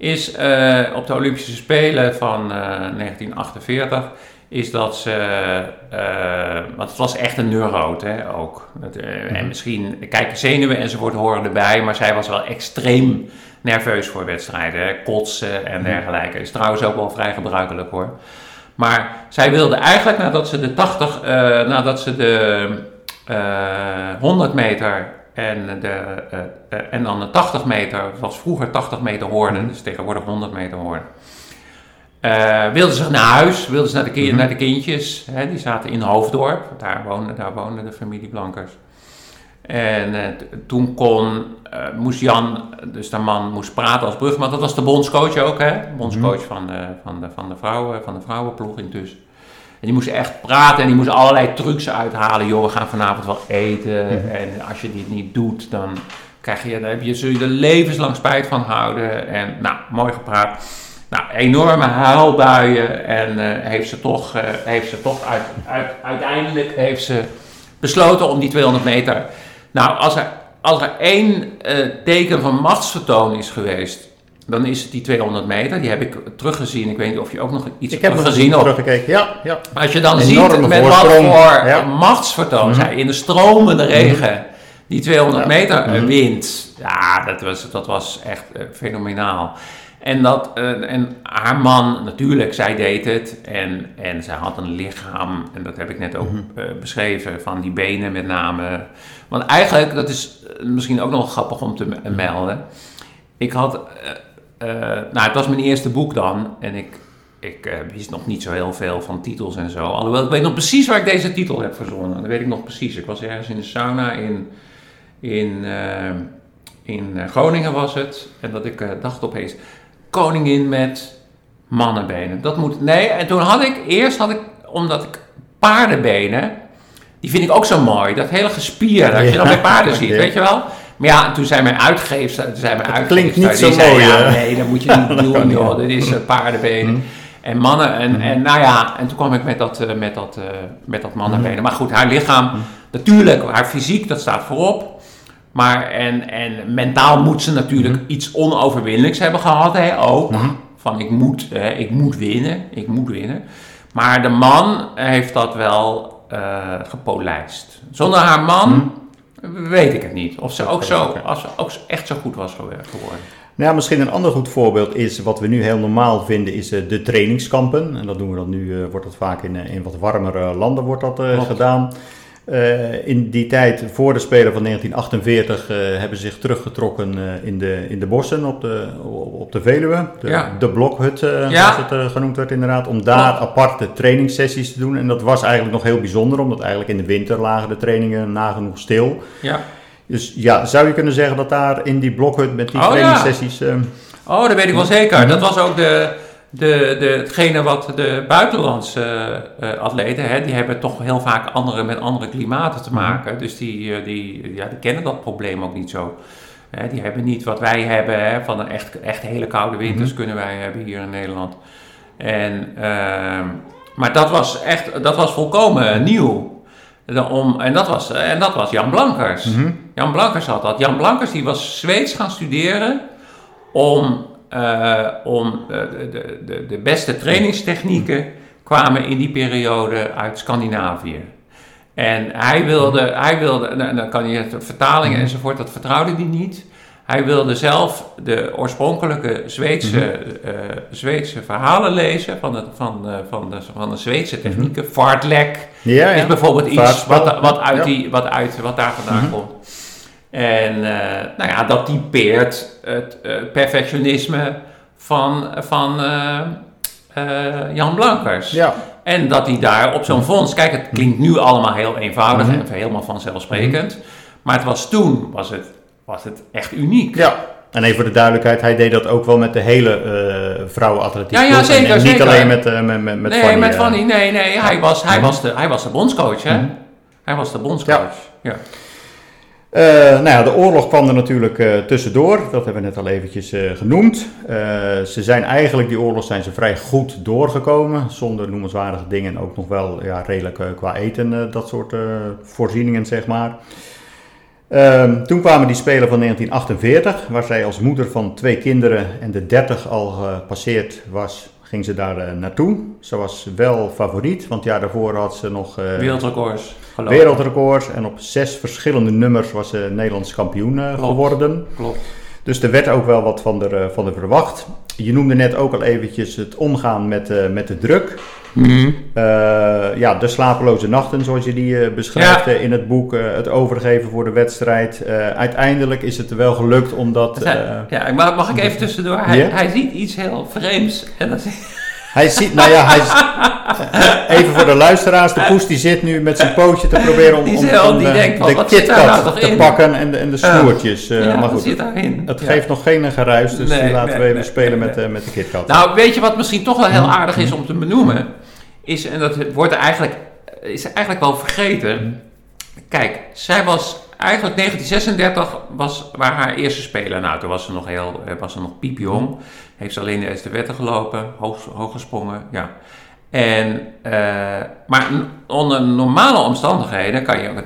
is eh, op de Olympische Spelen van eh, 1948 is dat ze, eh, want het was echt een neuroot hè, ook. Het, eh, En misschien, kijk, zenuwen enzovoort horen erbij, maar zij was wel extreem nerveus voor wedstrijden. Hè, kotsen en dergelijke. Is trouwens ook wel vrij gebruikelijk hoor. Maar zij wilde eigenlijk nadat ze de 80, eh, nadat ze de eh 100 meter en, de, eh, eh, en dan de 80 meter, was vroeger 80 meter hoorden, dus tegenwoordig 100 meter hoorden. Eh wilden ze naar huis, wilden ze naar de, ki- naar de kindjes, hè, die zaten in Hoofddorp, daar woonde, daar woonde de familie Blankers. En toen kon, moest Jan, dus de man, moest praten als brugman. Dat was de bondscoach ook, hè? Bondscoach van, de, van, de, van, de vrouwen, van de vrouwenploeg intussen. En die moest echt praten en die moest allerlei trucs uithalen. Joh, we gaan vanavond wel eten. En als je dit niet doet, dan, krijg je, dan heb je, zul je er levenslang spijt van houden. En nou, mooi gepraat. Nou, enorme huilbuien. En eh, heeft ze toch, eh, heeft ze toch uit, uit, uiteindelijk heeft ze besloten om die 200 meter. Nou, als er, als er één eh, teken van machtsvertoon is geweest, dan is het die 200 meter. Die heb ik teruggezien. Ik weet niet of je ook nog iets Ik heb teruggezien teruggekeken. Ja, ja. Maar als je dan ziet met wat voor Ja. Mhm. machtsvertoon zij in de stromende regen die 200 Ja. meter Mhm. wint. Ja, dat was, dat was echt eh, fenomenaal. En, dat, eh, en haar man, natuurlijk, zij deed het. En, en zij had een lichaam, en dat heb ik net ook Mhm. eh, beschreven, van die benen met name. Want eigenlijk, dat is misschien ook nog grappig om te Mhm. me- melden. Ik had, nou het was mijn eerste boek dan. En ik, ik eh, wist nog niet zo heel veel van titels en zo. Alhoewel, ik weet nog precies waar ik deze titel heb verzonnen. Dat weet ik nog precies. Ik was ergens in de sauna in, in, eh, in eh, Groningen was het. En dat ik eh, dacht opeens, koningin met mannenbenen. Dat moet, nee, en toen had ik, eerst had ik, omdat ik paardenbenen, die vind ik ook zo mooi. Dat hele gespier, dat je dan bij paarden ziet, ja. weet je wel. Maar ja, en toen zei mijn uitgever, toen zei mijn Het uitgever, klinkt niet die zo zei, mooi, ja, nee, dat moet je niet doen, joh. Dit is eh, paardenbenen. En mannen, en, en nou ja, en toen kwam ik met dat, eh, met dat, eh, met dat mannenbenen. Maar goed, haar lichaam, natuurlijk, haar fysiek, dat staat voorop. Maar en, en mentaal moet ze natuurlijk iets onoverwinnelijks hebben gehad, hè, ook. Van ik moet, hè, ik moet winnen, ik moet winnen. Maar de man heeft dat wel gepolijst. Zonder haar man weet ik het niet. Of ze ook, zo, als ze ook echt zo goed was geworden. Nou, misschien een ander goed voorbeeld is wat we nu heel normaal vinden, is eh, de trainingskampen. En dat doen we dan nu, eh, wordt dat vaak in, eh, in wat warmere landen wordt dat, Klopt. gedaan. Eh, in die tijd, voor de Spelen van 1948, eh, hebben ze zich teruggetrokken eh, in, de, in de bossen op de, op de Veluwe. De, Ja. de blokhut, Ja. zoals het genoemd werd inderdaad. Om daar aparte trainingssessies te doen. En dat was eigenlijk nog heel bijzonder, omdat eigenlijk in de winter lagen de trainingen nagenoeg stil. Ja. Dus ja, zou je kunnen zeggen dat daar in die blokhut met die Oh, trainingssessies... Oh, dat weet ik wel zeker. Dat was ook de, de, de, hetgene wat de buitenlandse eh, eh, atleten, hè, die hebben toch heel vaak andere, met andere klimaten te maken. Dus die, eh, die, ja, die kennen dat probleem ook niet zo. Hè, die hebben niet wat wij hebben, hè, van een echt, echt hele koude winters kunnen wij hebben hier in Nederland. En, ehm, maar dat was echt, dat was volkomen nieuw. De om, en, dat was, en dat was Jan Blankers. Jan Blankers had dat. Jan Blankers die was Zweeds gaan studeren om, eh, om eh, de, de, de, beste trainingstechnieken kwamen in die periode uit Scandinavië. En hij wilde, hij wilde en dan kan je het vertalingen enzovoort, dat vertrouwde hij niet. Hij wilde zelf de oorspronkelijke Zweedse, eh, Zweedse verhalen lezen van, het, van, van, de, van de Zweedse technieken. Fartlek Ja, is bijvoorbeeld iets wat, wat, uit die, wat, uit, wat daar vandaan komt. En eh, nou ja, dat typeert het eh, perfectionisme van, van eh, Jan Blankers. Ja, En dat hij daar op zo'n fonds... Kijk, het klinkt nu allemaal heel eenvoudig Mhm. en helemaal vanzelfsprekend. Maar het was toen was het, was het echt uniek. ja. En even voor de duidelijkheid, hij deed dat ook wel met de hele eh, vrouwenatletiek. Ja, ja. En- zeker, en niet zeker. alleen met, eh, met, met, met nee, Fanny. met. Fanny, nee, nee. Hij was, hij Mhm. was, de, hij was de bondscoach, hè? Hij was de bondscoach. Ja. Eh, nou ja, de oorlog kwam er natuurlijk eh, tussendoor. Dat hebben we net al eventjes eh, genoemd. Ze zijn eigenlijk, die oorlog zijn ze vrij goed doorgekomen. Zonder noemenswaardige dingen. Ook nog wel ja, redelijk qua eten, dat soort voorzieningen, zeg maar. Ehm, toen kwamen die Spelen van 1948, waar zij als moeder van twee kinderen en de 30 al gepasseerd was, ging ze daar eh, naartoe. Ze was wel favoriet, want ja, daarvoor had ze nog eh, Wereldrecords. gelopen. wereldrecords en op zes verschillende nummers was ze Nederlands kampioen eh, Klopt. geworden. Klopt. Dus er werd ook wel wat van de, van de verwacht. Je noemde net ook al eventjes het omgaan met, met de druk. Eh, ja, de slapeloze nachten, zoals je die eh, beschrijft Ja. eh, in het boek. het overgeven voor de wedstrijd. Uiteindelijk is het er wel gelukt omdat... Dat hij- ja, mag, mag ik even tussendoor? Hij, hij ziet iets heel vreemds. En dat is, hij ziet, nou ja, hij, even voor de luisteraars. De poes die zit nu met zijn pootje te proberen om, om, eh, de nou KitKat toch te in? pakken en de, en de snoertjes. eh, ja, maar goed, zit het Ja. geeft nog geen geruis, dus Nee, die laten nee, we even nee, spelen met, eh, met de KitKat. Nou, weet je wat misschien toch wel heel aardig is om te benoemen? Is, en dat wordt eigenlijk, is eigenlijk wel vergeten. Kijk, zij was eigenlijk 1936 was, waren haar eerste spelen. Nou, toen was ze nog heel, eh, was ze nog piepjong. Heeft ze alleen de eerste wetten gelopen, hoog, hoog gesprongen, ja. En, eh, maar onder normale omstandigheden, kan je,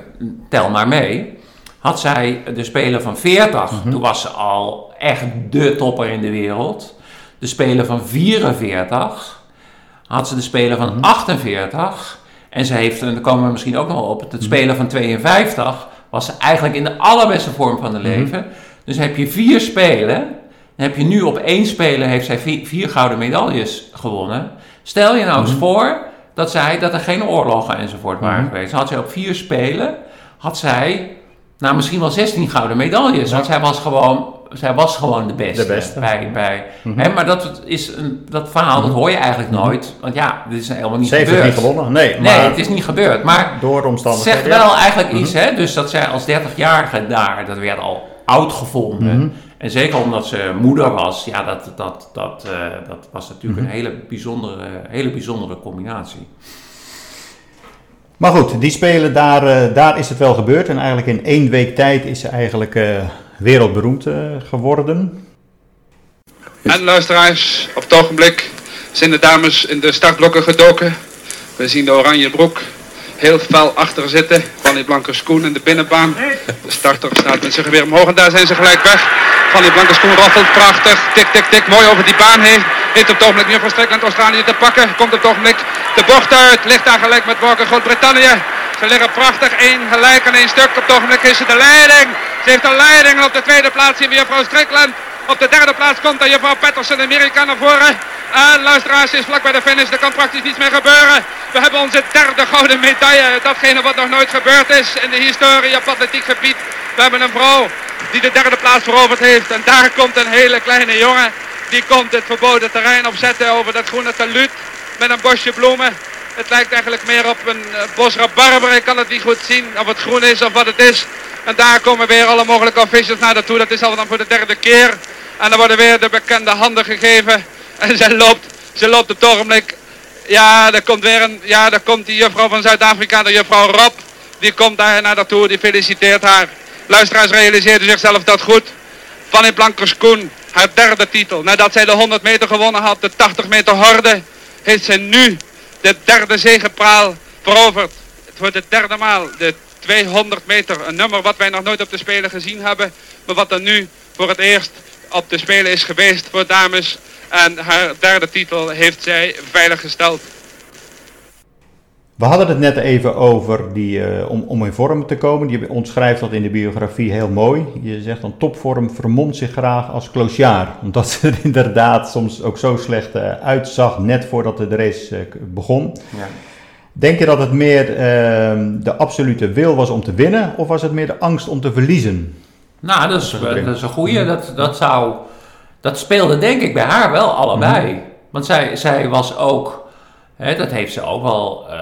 tel maar mee, had zij de Spelen van 40, toen was ze al echt de topper in de wereld. De Spelen van 44 had ze de Spelen van 48. En ze heeft, en daar komen we misschien ook nog op, het Spelen van 52 was ze eigenlijk in de allerbeste vorm van haar leven. Dus heb je vier Spelen, dan heb je nu op één Spelen heeft zij vier, vier gouden medailles gewonnen. Stel je nou eens voor dat, zij, dat er geen oorlogen enzovoort waren geweest. Dan had zij op vier Spelen, had zij nou, misschien wel 16 gouden medailles. Want zij was gewoon, zij was gewoon de beste. De beste. Bij, bij, hè, maar dat, is een, dat verhaal dat hoor je eigenlijk nooit. Want ja, dit is helemaal niet Ze heeft het gebeurd. niet gewonnen, nee. Nee, maar het is niet gebeurd. Maar door het omstandigheden. zegt wel eigenlijk iets, hè? Dus dat zij als 30-jarige daar, dat werd al oud gevonden. Mhm. En zeker omdat ze moeder was, ja, dat, dat, dat, eh, dat was natuurlijk Mhm. een hele bijzondere, hele bijzondere combinatie. Maar goed, die spelen, daar, eh, daar is het wel gebeurd. En eigenlijk in één week tijd is ze eigenlijk eh, wereldberoemd eh, geworden. En luisteraars, op het ogenblik zijn de dames in de startblokken gedoken. We zien de oranje broek heel fel achter zitten. Van die blanke schoen in de binnenbaan. De starter staat met zijn geweer omhoog en daar zijn ze gelijk weg. Van die blanke schoen roffelt prachtig. Tik, tik, tik. Mooi over die baan heen. Heeft op het ogenblik nu van Strickland Australië te pakken. Komt op het ogenblik de bocht uit. Ligt daar gelijk met Morgan Groot-Brittannië. Ze liggen prachtig één gelijk en één stuk. Op het ogenblik is ze de leiding. Ze heeft de leiding. Op de tweede plaats zien we juffrouw Strickland. Op de derde plaats komt dan juffrouw Patterson, Amerika, naar voren. En luisteraars, is vlak bij de finish. Er kan praktisch niets meer gebeuren. We hebben onze derde gouden medaille. Datgene wat nog nooit gebeurd is in de historie op atletiek gebied. We hebben een vrouw die de derde plaats veroverd heeft. En daar komt een hele kleine jongen. Die komt het verboden terrein opzetten over dat groene taluut. Met een bosje bloemen. Het lijkt eigenlijk meer op een eh, bos rabarber. Ik kan het niet goed zien of het groen is of wat het is. En daar komen weer alle mogelijke officials naar naartoe. Dat is al dan voor de derde keer. En dan worden weer de bekende handen gegeven. En ze loopt, ze loopt op het ogenblik. Ja, er komt weer een, ja, daar komt die juffrouw van Zuid-Afrika, de juffrouw Rob. Die komt daar naar naartoe, die feliciteert haar. Luisteraars realiseerde zichzelf dat goed. Fanny Blankers-Koen, haar derde titel. Nadat zij de 100 meter gewonnen had, de 80 meter horde, heeft ze nu de derde zegepraal veroverd. Voor de derde maal de 200 meter. Een nummer wat wij nog nooit op de Spelen gezien hebben. Maar wat er nu voor het eerst op de Spelen is geweest voor dames. En haar derde titel heeft zij veiliggesteld. We hadden het net even over die, eh, om, om in vorm te komen. Je omschrijft dat in de biografie heel mooi. Je zegt dan topvorm vermomt zich graag als clochard. Omdat ze er inderdaad soms ook zo slecht eh, uitzag net voordat de race eh, begon. Ja. Denk je dat het meer eh, de absolute wil was om te winnen? Of was het meer de angst om te verliezen? Nou, dat is, Dat is een goeie. Dat, dat, zou, dat speelde denk ik bij haar wel allebei. Want zij, zij was ook, dat heeft ze ook wel eh,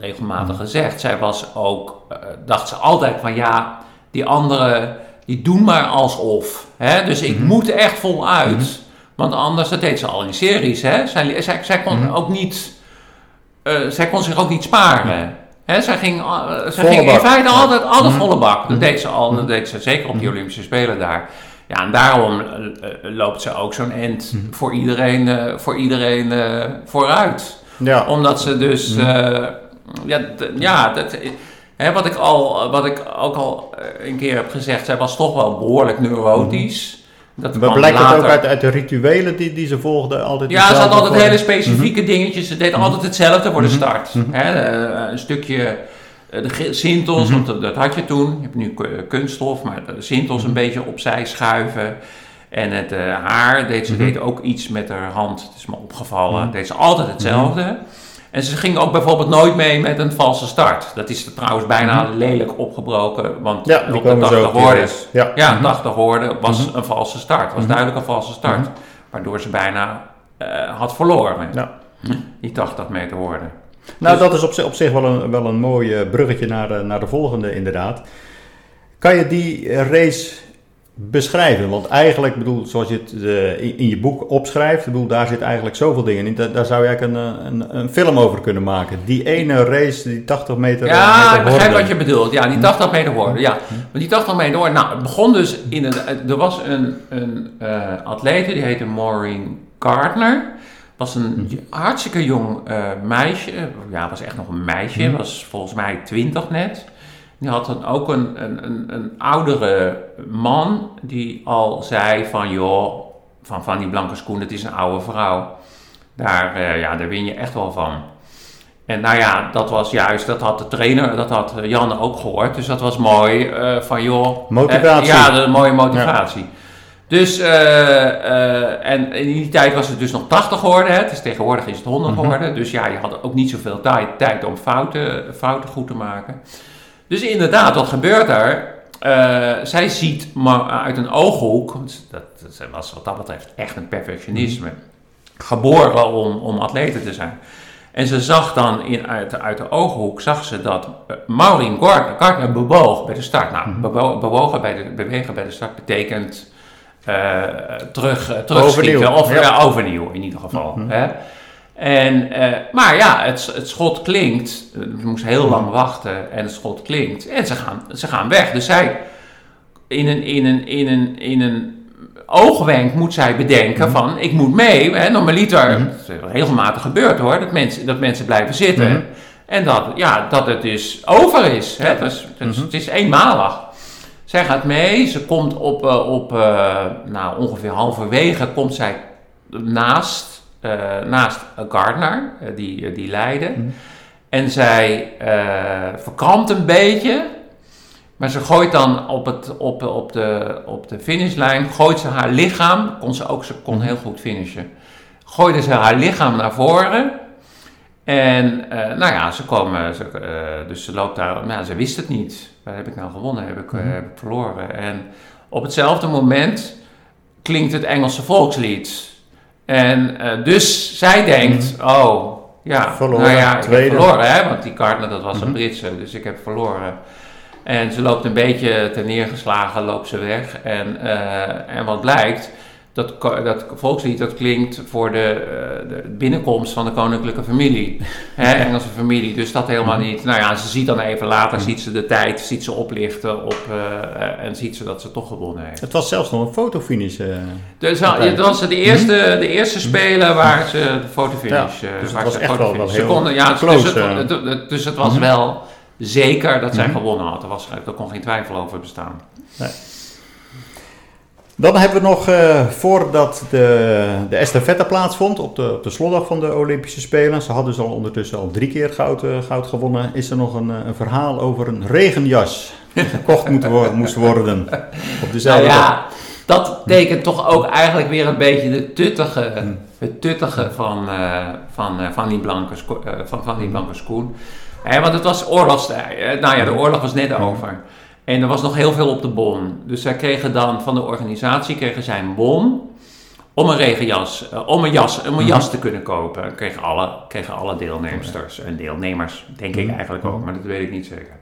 regelmatig gezegd. Zij was ook, eh, dacht ze altijd van ja, die anderen die doen maar alsof. Dus ik moet er echt voluit. Want anders, dat deed ze al in series. Hè? Zij, zij, zij kon Mhm. ook niet. eh, zij kon zich ook niet sparen. Hè? Zij ging, zij ging in feite altijd alle volle bak. Dat deed ze al. Dat deed ze zeker op die Olympische Spelen daar. Ja, en daarom eh, eh, loopt ze ook zo'n end Mhm. voor iedereen, eh, voor iedereen vooruit Ja. omdat ze dus, Mhm. ja, ja dat, hè, wat, ik al, wat ik ook al een keer heb gezegd, zij was toch wel behoorlijk neurotisch. Dat Maar blijkt het ook uit, uit de rituelen die, die ze volgde? Altijd Ja, ze had altijd hele specifieke dingetjes. Ze deed altijd hetzelfde voor de Mhm. start. Mhm. Hè, een stukje de ge- sintels, Mhm. want dat, dat had je toen. Je hebt nu ku- kunststof, maar de sintels Mhm. een beetje opzij schuiven. En het eh, haar deed ze Mhm. deed ook iets met haar hand. Het is me opgevallen. Mhm. Deed ze altijd hetzelfde. En ze ging ook bijvoorbeeld nooit mee met een valse start. Dat is er trouwens bijna Mhm. lelijk opgebroken. Want Ja, op de komen zo 80 op die woorden race. Ja. ja, Mhm. 80 woorden was Mhm. een valse start. Was Mhm. duidelijk een valse start. Mhm. Waardoor ze bijna eh, had verloren. Ja. Die 80 meter woorden. Nou, Dus- dat is op zich, op zich wel, een, wel een mooi eh, bruggetje naar de, naar de volgende, inderdaad. Kan je die eh, race beschrijven? Want eigenlijk, bedoel, zoals je het eh, in, je boek opschrijft, bedoel, daar zit eigenlijk zoveel dingen in. Daar, daar zou je eigenlijk een, een, een film over kunnen maken. Die ene race, die 80 meter. Ja, meter ik begrijp wat je bedoelt. Ja, die 80 meter woorden. Ja, maar die 80 meter woorden. Nou, het begon dus in een. Er was een, een eh atlete die heette Maureen Gardner. Was een hartstikke jong eh, meisje. Ja, was echt nog een meisje. Was volgens mij 20 net. Die had dan ook een, een, een, een oudere man die al zei van joh, van, van die blanke schoen, het is een oude vrouw. Daar, eh, ja, daar win je echt wel van. En nou ja, dat was juist, dat had de trainer, dat had Jan ook gehoord. Dus dat was mooi eh, van joh. Motivatie. ja, een mooie motivatie. Dus, eh, eh, en in die tijd was het dus nog 80 geworden. Hè? Dus tegenwoordig is het 100 Mhm. geworden. Dus ja, je had ook niet zoveel tijd, tijd om fouten, fouten goed te maken. Dus inderdaad, wat gebeurt er? Eh, zij ziet maar uit een ooghoek, dat, dat was wat dat betreft echt een perfectionisme, geboren om, om atlete te zijn. En ze zag dan in, uit, uit de ooghoek, zag ze dat Maureen Gardner bewoog bij de start. Nou, Mhm. bewo- bewogen bij de, bewegen bij de start betekent eh, terug, uh, terugschieten. Overnieuw, Of ja. ja, overnieuw in ieder geval. Mhm. Hè? En, eh, maar ja, het, het schot klinkt. Ze moest heel lang wachten en het schot klinkt. En ze gaan, ze gaan weg. Dus zij, in een, in een, in een, in een oogwenk moet zij bedenken van, ik moet mee. Hè, normaliter, Mhm. het is regelmatig gebeurd hoor, dat mensen, dat mensen blijven zitten. Mhm. En dat, ja, dat het dus over is. Hè? Dus, dus Mhm. Het is eenmalig. Zij gaat mee, ze komt op, eh, op eh, nou, ongeveer halverwege, komt zij naast, eh, naast Gardner, die, die leidde. Mhm. En zij verkrampt een beetje, maar ze gooit dan op, het, op, op, de, op de finishlijn, gooit ze haar lichaam, kon ze ook, ze kon heel goed finishen, gooide ze haar lichaam naar voren. En nou ja, ze komen, ze, dus ze loopt daar, maar ja, ze wist het niet. Waar heb ik nou gewonnen? Heb ik, eh, Mhm. heb ik verloren? En op hetzelfde moment klinkt het Engelse volkslied. En eh, dus zij denkt, oh, ja, Mhm. Verloren, nou ja, ik tweede. heb verloren, hè, want die Gardner, dat was een Mhm. Britse, dus ik heb verloren. En ze loopt een beetje ten neergeslagen, loopt ze weg. En, eh, en wat blijkt, dat, dat volkslied dat klinkt voor de, eh, de binnenkomst van de koninklijke familie. Hè, Engelse familie, dus dat helemaal niet. Nou ja, ze ziet dan even later, ziet ze de tijd, ziet ze oplichten op, eh, eh, en ziet ze dat ze toch gewonnen heeft. Het was zelfs nog een fotofinish. eh. Dus was de eerste, de eerste spelen waar ze de fotofinish... Ja, dus waar was ze echt wel- wel heel konden- ja, dus close, het, het- het- dus het was Mhm. wel zeker dat zij Mhm. gewonnen had. Er, was, er kon geen twijfel over bestaan. Dan hebben we nog, eh, voordat de, de estafette plaatsvond, op de, op de slotdag van de Olympische Spelen, ze hadden dus al ondertussen al drie keer goud, eh, goud gewonnen, is er nog een, eh, een verhaal over een regenjas die gekocht moet wo- moest worden op Nou dezelfde dag. ja, dat tekent toch ook eigenlijk weer een beetje de tuttige, Mhm. het tuttige van, van, van, die blanke, van, van die blanke schoen. Want het was oorlogstijd. Nou ja, de oorlog was net over. En er was nog heel veel op de bon. Dus zij kregen dan van de organisatie kregen zij een bon om een regenjas, eh, om een jas, om een jas te kunnen kopen. Kregen alle, kregen alle deelnemsters en deelnemers, denk ik Mhm. eigenlijk ook, maar dat weet ik niet zeker.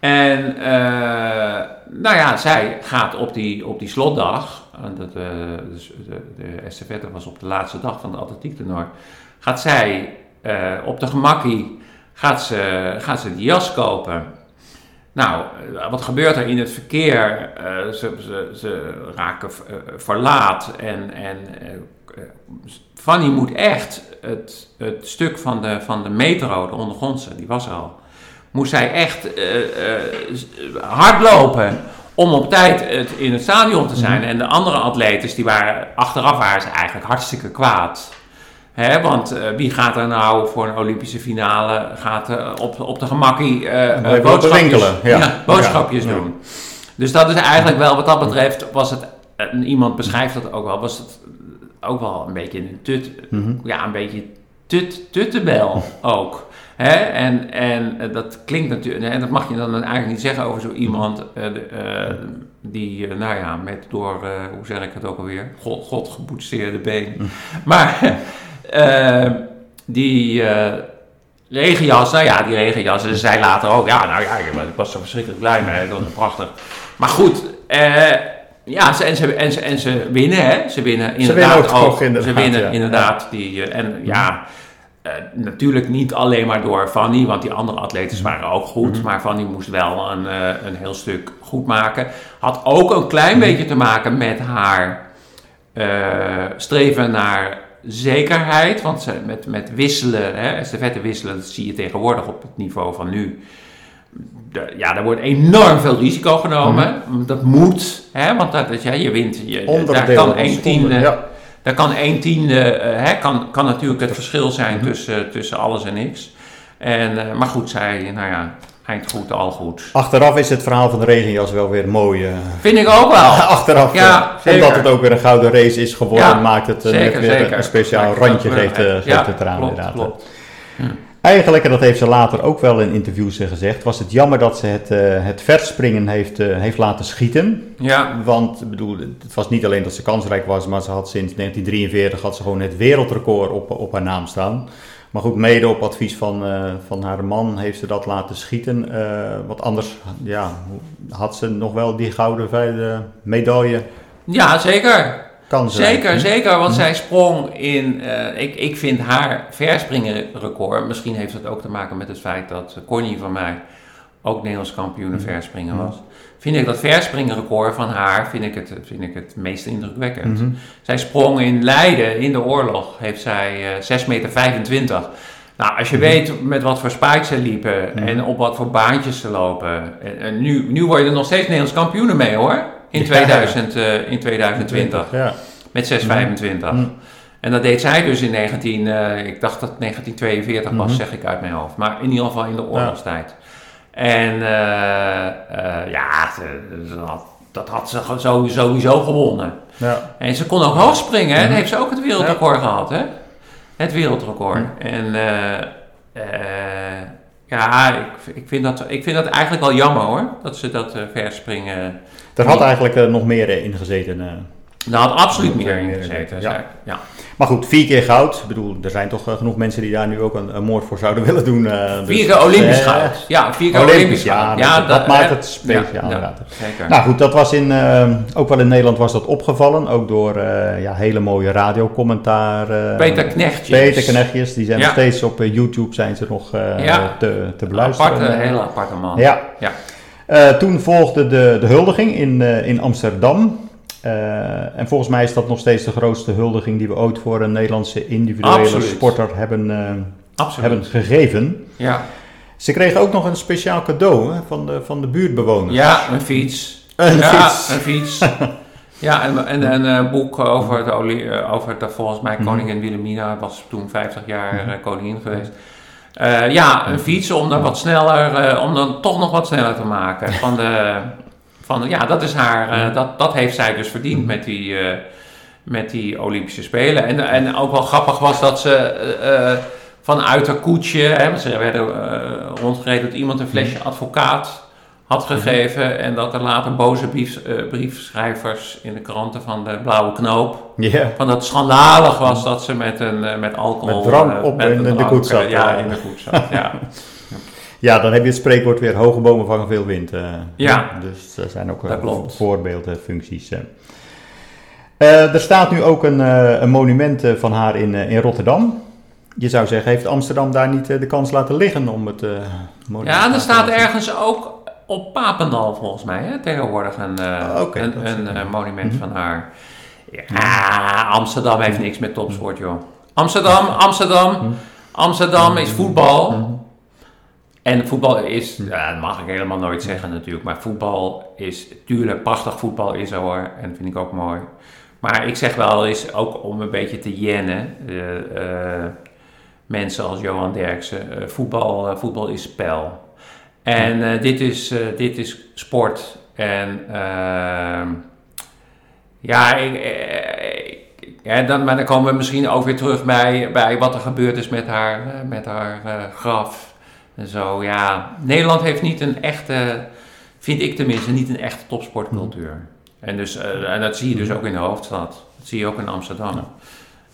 En eh, nou ja, zij gaat op die, op die slotdag, en dat, eh, dus de, de estafette was op de laatste dag van de atletiektoernooi, gaat zij eh, op de gemakkie, gaat ze, gaat ze die jas kopen. Nou, eh, wat gebeurt er in het verkeer? Eh, ze, ze, ze raken eh, verlaat en, en Fanny moet echt het, het stuk van de, van de metro, de ondergrondse, die was er al, moest zij echt hardlopen om op tijd het, in het stadion te zijn. En de andere atletes, die waren, achteraf waren ze eigenlijk hartstikke kwaad. Want eh, wie gaat er nou voor een Olympische finale, gaat eh, op, op de gemakkie lopen boodschapjes, ja. boodschapjes Ja, ja. doen. Dus dat is eigenlijk wel, wat dat betreft, was het, en iemand beschrijft dat ook wel, was het ook wel een beetje een tut, Mhm. ja, een beetje tut, tuttebel ook. En, en dat klinkt natuurlijk, en dat mag je dan eigenlijk niet zeggen over zo iemand die, nou ja, met door, hoe zeg ik het ook alweer, God, God geboetseerde been. Maar eh, die eh, regenjas, nou ja, die regenjas, ze zei later ook, ja, nou ja, ik was er verschrikkelijk blij mee, dat was prachtig. Maar goed, eh, ja, ze, en, ze, en, ze, en ze winnen, hè? Ze winnen inderdaad winnen ook inderdaad, Ze winnen ja. inderdaad. Die, en ja, eh, natuurlijk niet alleen maar door Fanny, want die andere atletes Mhm. waren ook goed. Maar Fanny moest wel een, een heel stuk goed maken. Had ook een Mhm. klein beetje te maken met haar streven naar zekerheid. Want met, met wisselen, hè, estafette wisselen, dat zie je tegenwoordig op het niveau van nu. De- ja, er wordt enorm veel risico genomen. Dat moet, hè, want dat, dat, ja, je wint. Je, daar kan één tiende, ja. daar kan één tiende, eh, hè, kan, kan natuurlijk het verschil zijn tussen, tussen alles en niks. En, eh, maar goed, zij, nou ja, eind goed, al goed. Achteraf is het verhaal van de regenjas wel weer mooi. eh, Vind ik ook wel. Achteraf, Ja, eh, omdat het ook weer een gouden race is geworden, Ja, maakt het eh, zeker, weer zeker. een speciaal randje geeft, ja, het eraan klopt, inderdaad. klopt. Eigenlijk, en dat heeft ze later ook wel in interviews gezegd, was het jammer dat ze het, het verspringen heeft, heeft laten schieten. Ja, Want bedoel, het was niet alleen dat ze kansrijk was, maar ze had sinds 1943 had ze gewoon het wereldrecord op, op haar naam staan. Maar goed, mede op advies van, eh, van haar man heeft ze dat laten schieten. Eh, want anders ja, had ze nog wel die gouden vijfde medaille ja zeker. kansen. Hm? Zeker, zeker, want zij sprong in. eh, ik, ik vind haar verspringenrecord. Misschien heeft het ook te maken met het feit dat Connie van mij ook Nederlands kampioen Hm. verspringen was. Vind ik dat verspringenrecord van haar vind ik het, vind ik het meest indrukwekkend. Mhm. Zij sprong in Leiden in de oorlog, heeft zij eh 6 meter 25. Nou, als je Mhm. weet met wat voor spikes ze liepen en op wat voor baantjes ze lopen. En, en nu, nu word je er nog steeds Nederlands kampioenen mee hoor. In, Ja. 2000, eh, in 2020. Ja. Met 6,25. Mm. En dat deed zij dus in 19, eh, ik dacht dat het 1942 was, Mhm. zeg ik uit mijn hoofd. Maar in ieder geval in de oorlogstijd. En eh, eh, ja, ze had- dat had ze sowieso, gewonnen. Ja. En ze kon ook hoog springen, hè? Mhm. Dan heeft ze ook het wereldrecord gehad, hè? Het wereldrecord. En eh, ja, ik, ik, vind dat, ik vind dat eigenlijk wel jammer hoor, dat ze dat verspringen. Er had eigenlijk nog meer in gezeten. Daar had absoluut meer in Meer in gezeten. Ja. Maar goed, vier keer goud. Ik bedoel, er zijn toch eh, genoeg mensen die daar nu ook een, een moord voor zouden willen doen. eh, dus- Vier keer Olympisch Eh, goud. Ja, vier keer Olympisch, Olympisch ja, dat- dat maakt het speciaal ja, zeker. Nou goed, dat was in, ook wel in Nederland was dat opgevallen. Ook door ja, hele mooie radiocommentaar. Peter Knechtjes. Peter Knechtjes, die zijn nog steeds op YouTube zijn ze nog te, te beluisteren. Aparte, hele aparte man. Ja. Ja. Toen volgde de, de huldiging in, in Amsterdam. Eh, en volgens mij is dat nog steeds de grootste huldiging die we ooit voor een Nederlandse individuele Absoluut. sporter hebben, eh, hebben gegeven. Ja. Ze kregen ook nog een speciaal cadeau hè, van, de, van de buurtbewoners. ja, een fiets. Een ja, fiets. een fiets. ja, en, en, en een boek over, de, olie- eh, over de, volgens mij Mhm. koningin Wilhelmina, was toen 50 jaar eh, koningin geweest. Ja, een fiets om dan wat sneller, om dan toch nog wat sneller te maken. Van de, van ja, dat is haar, eh, dat, dat heeft zij dus verdiend met die, eh, met die Olympische Spelen. En, en ook wel grappig was dat ze eh, vanuit haar koetsje, hè, ze werden rondgereden dat iemand een flesje advocaat had gegeven. En dat er later boze brief, briefschrijvers in de kranten van de Blauwe Knoop. Ja. Van dat het schandalig was dat ze met, een, met alcohol... Met drank op met in een de koets zat, ja. in de koets zat, ja. Ja, dan heb je het spreekwoord weer, hoge bomen vangen veel wind. eh. Ja, Dus er zijn ook eh, voorbeeldfuncties. eh. Er staat nu ook een, een monument van haar in, in Rotterdam. Je zou zeggen, heeft Amsterdam daar niet de kans laten liggen om het monument Ja, er staat ergens ook op Papendal volgens mij, hè, tegenwoordig een, Ah, een, een monument Mhm. van haar. Ja, Amsterdam heeft niks met topsport, joh. Amsterdam, Amsterdam, Mhm. Amsterdam is voetbal. En voetbal is, ja, dat mag ik helemaal nooit zeggen natuurlijk, maar voetbal is, tuurlijk, prachtig voetbal is er hoor, en dat vind ik ook mooi. Maar ik zeg wel eens, ook om een beetje te jennen, eh, eh, mensen als Johan Derksen, eh, voetbal, voetbal is spel. En eh, dit, is, dit is sport. En ehm, ja, ik, ja dan, maar dan komen we misschien ook weer terug bij, bij wat er gebeurd is met haar, met haar graf. En zo, ja. Nederland heeft niet een echte, vind ik tenminste, niet een echte topsportcultuur. En, dus, eh, en dat zie je dus ook in de hoofdstad. Dat zie je ook in Amsterdam.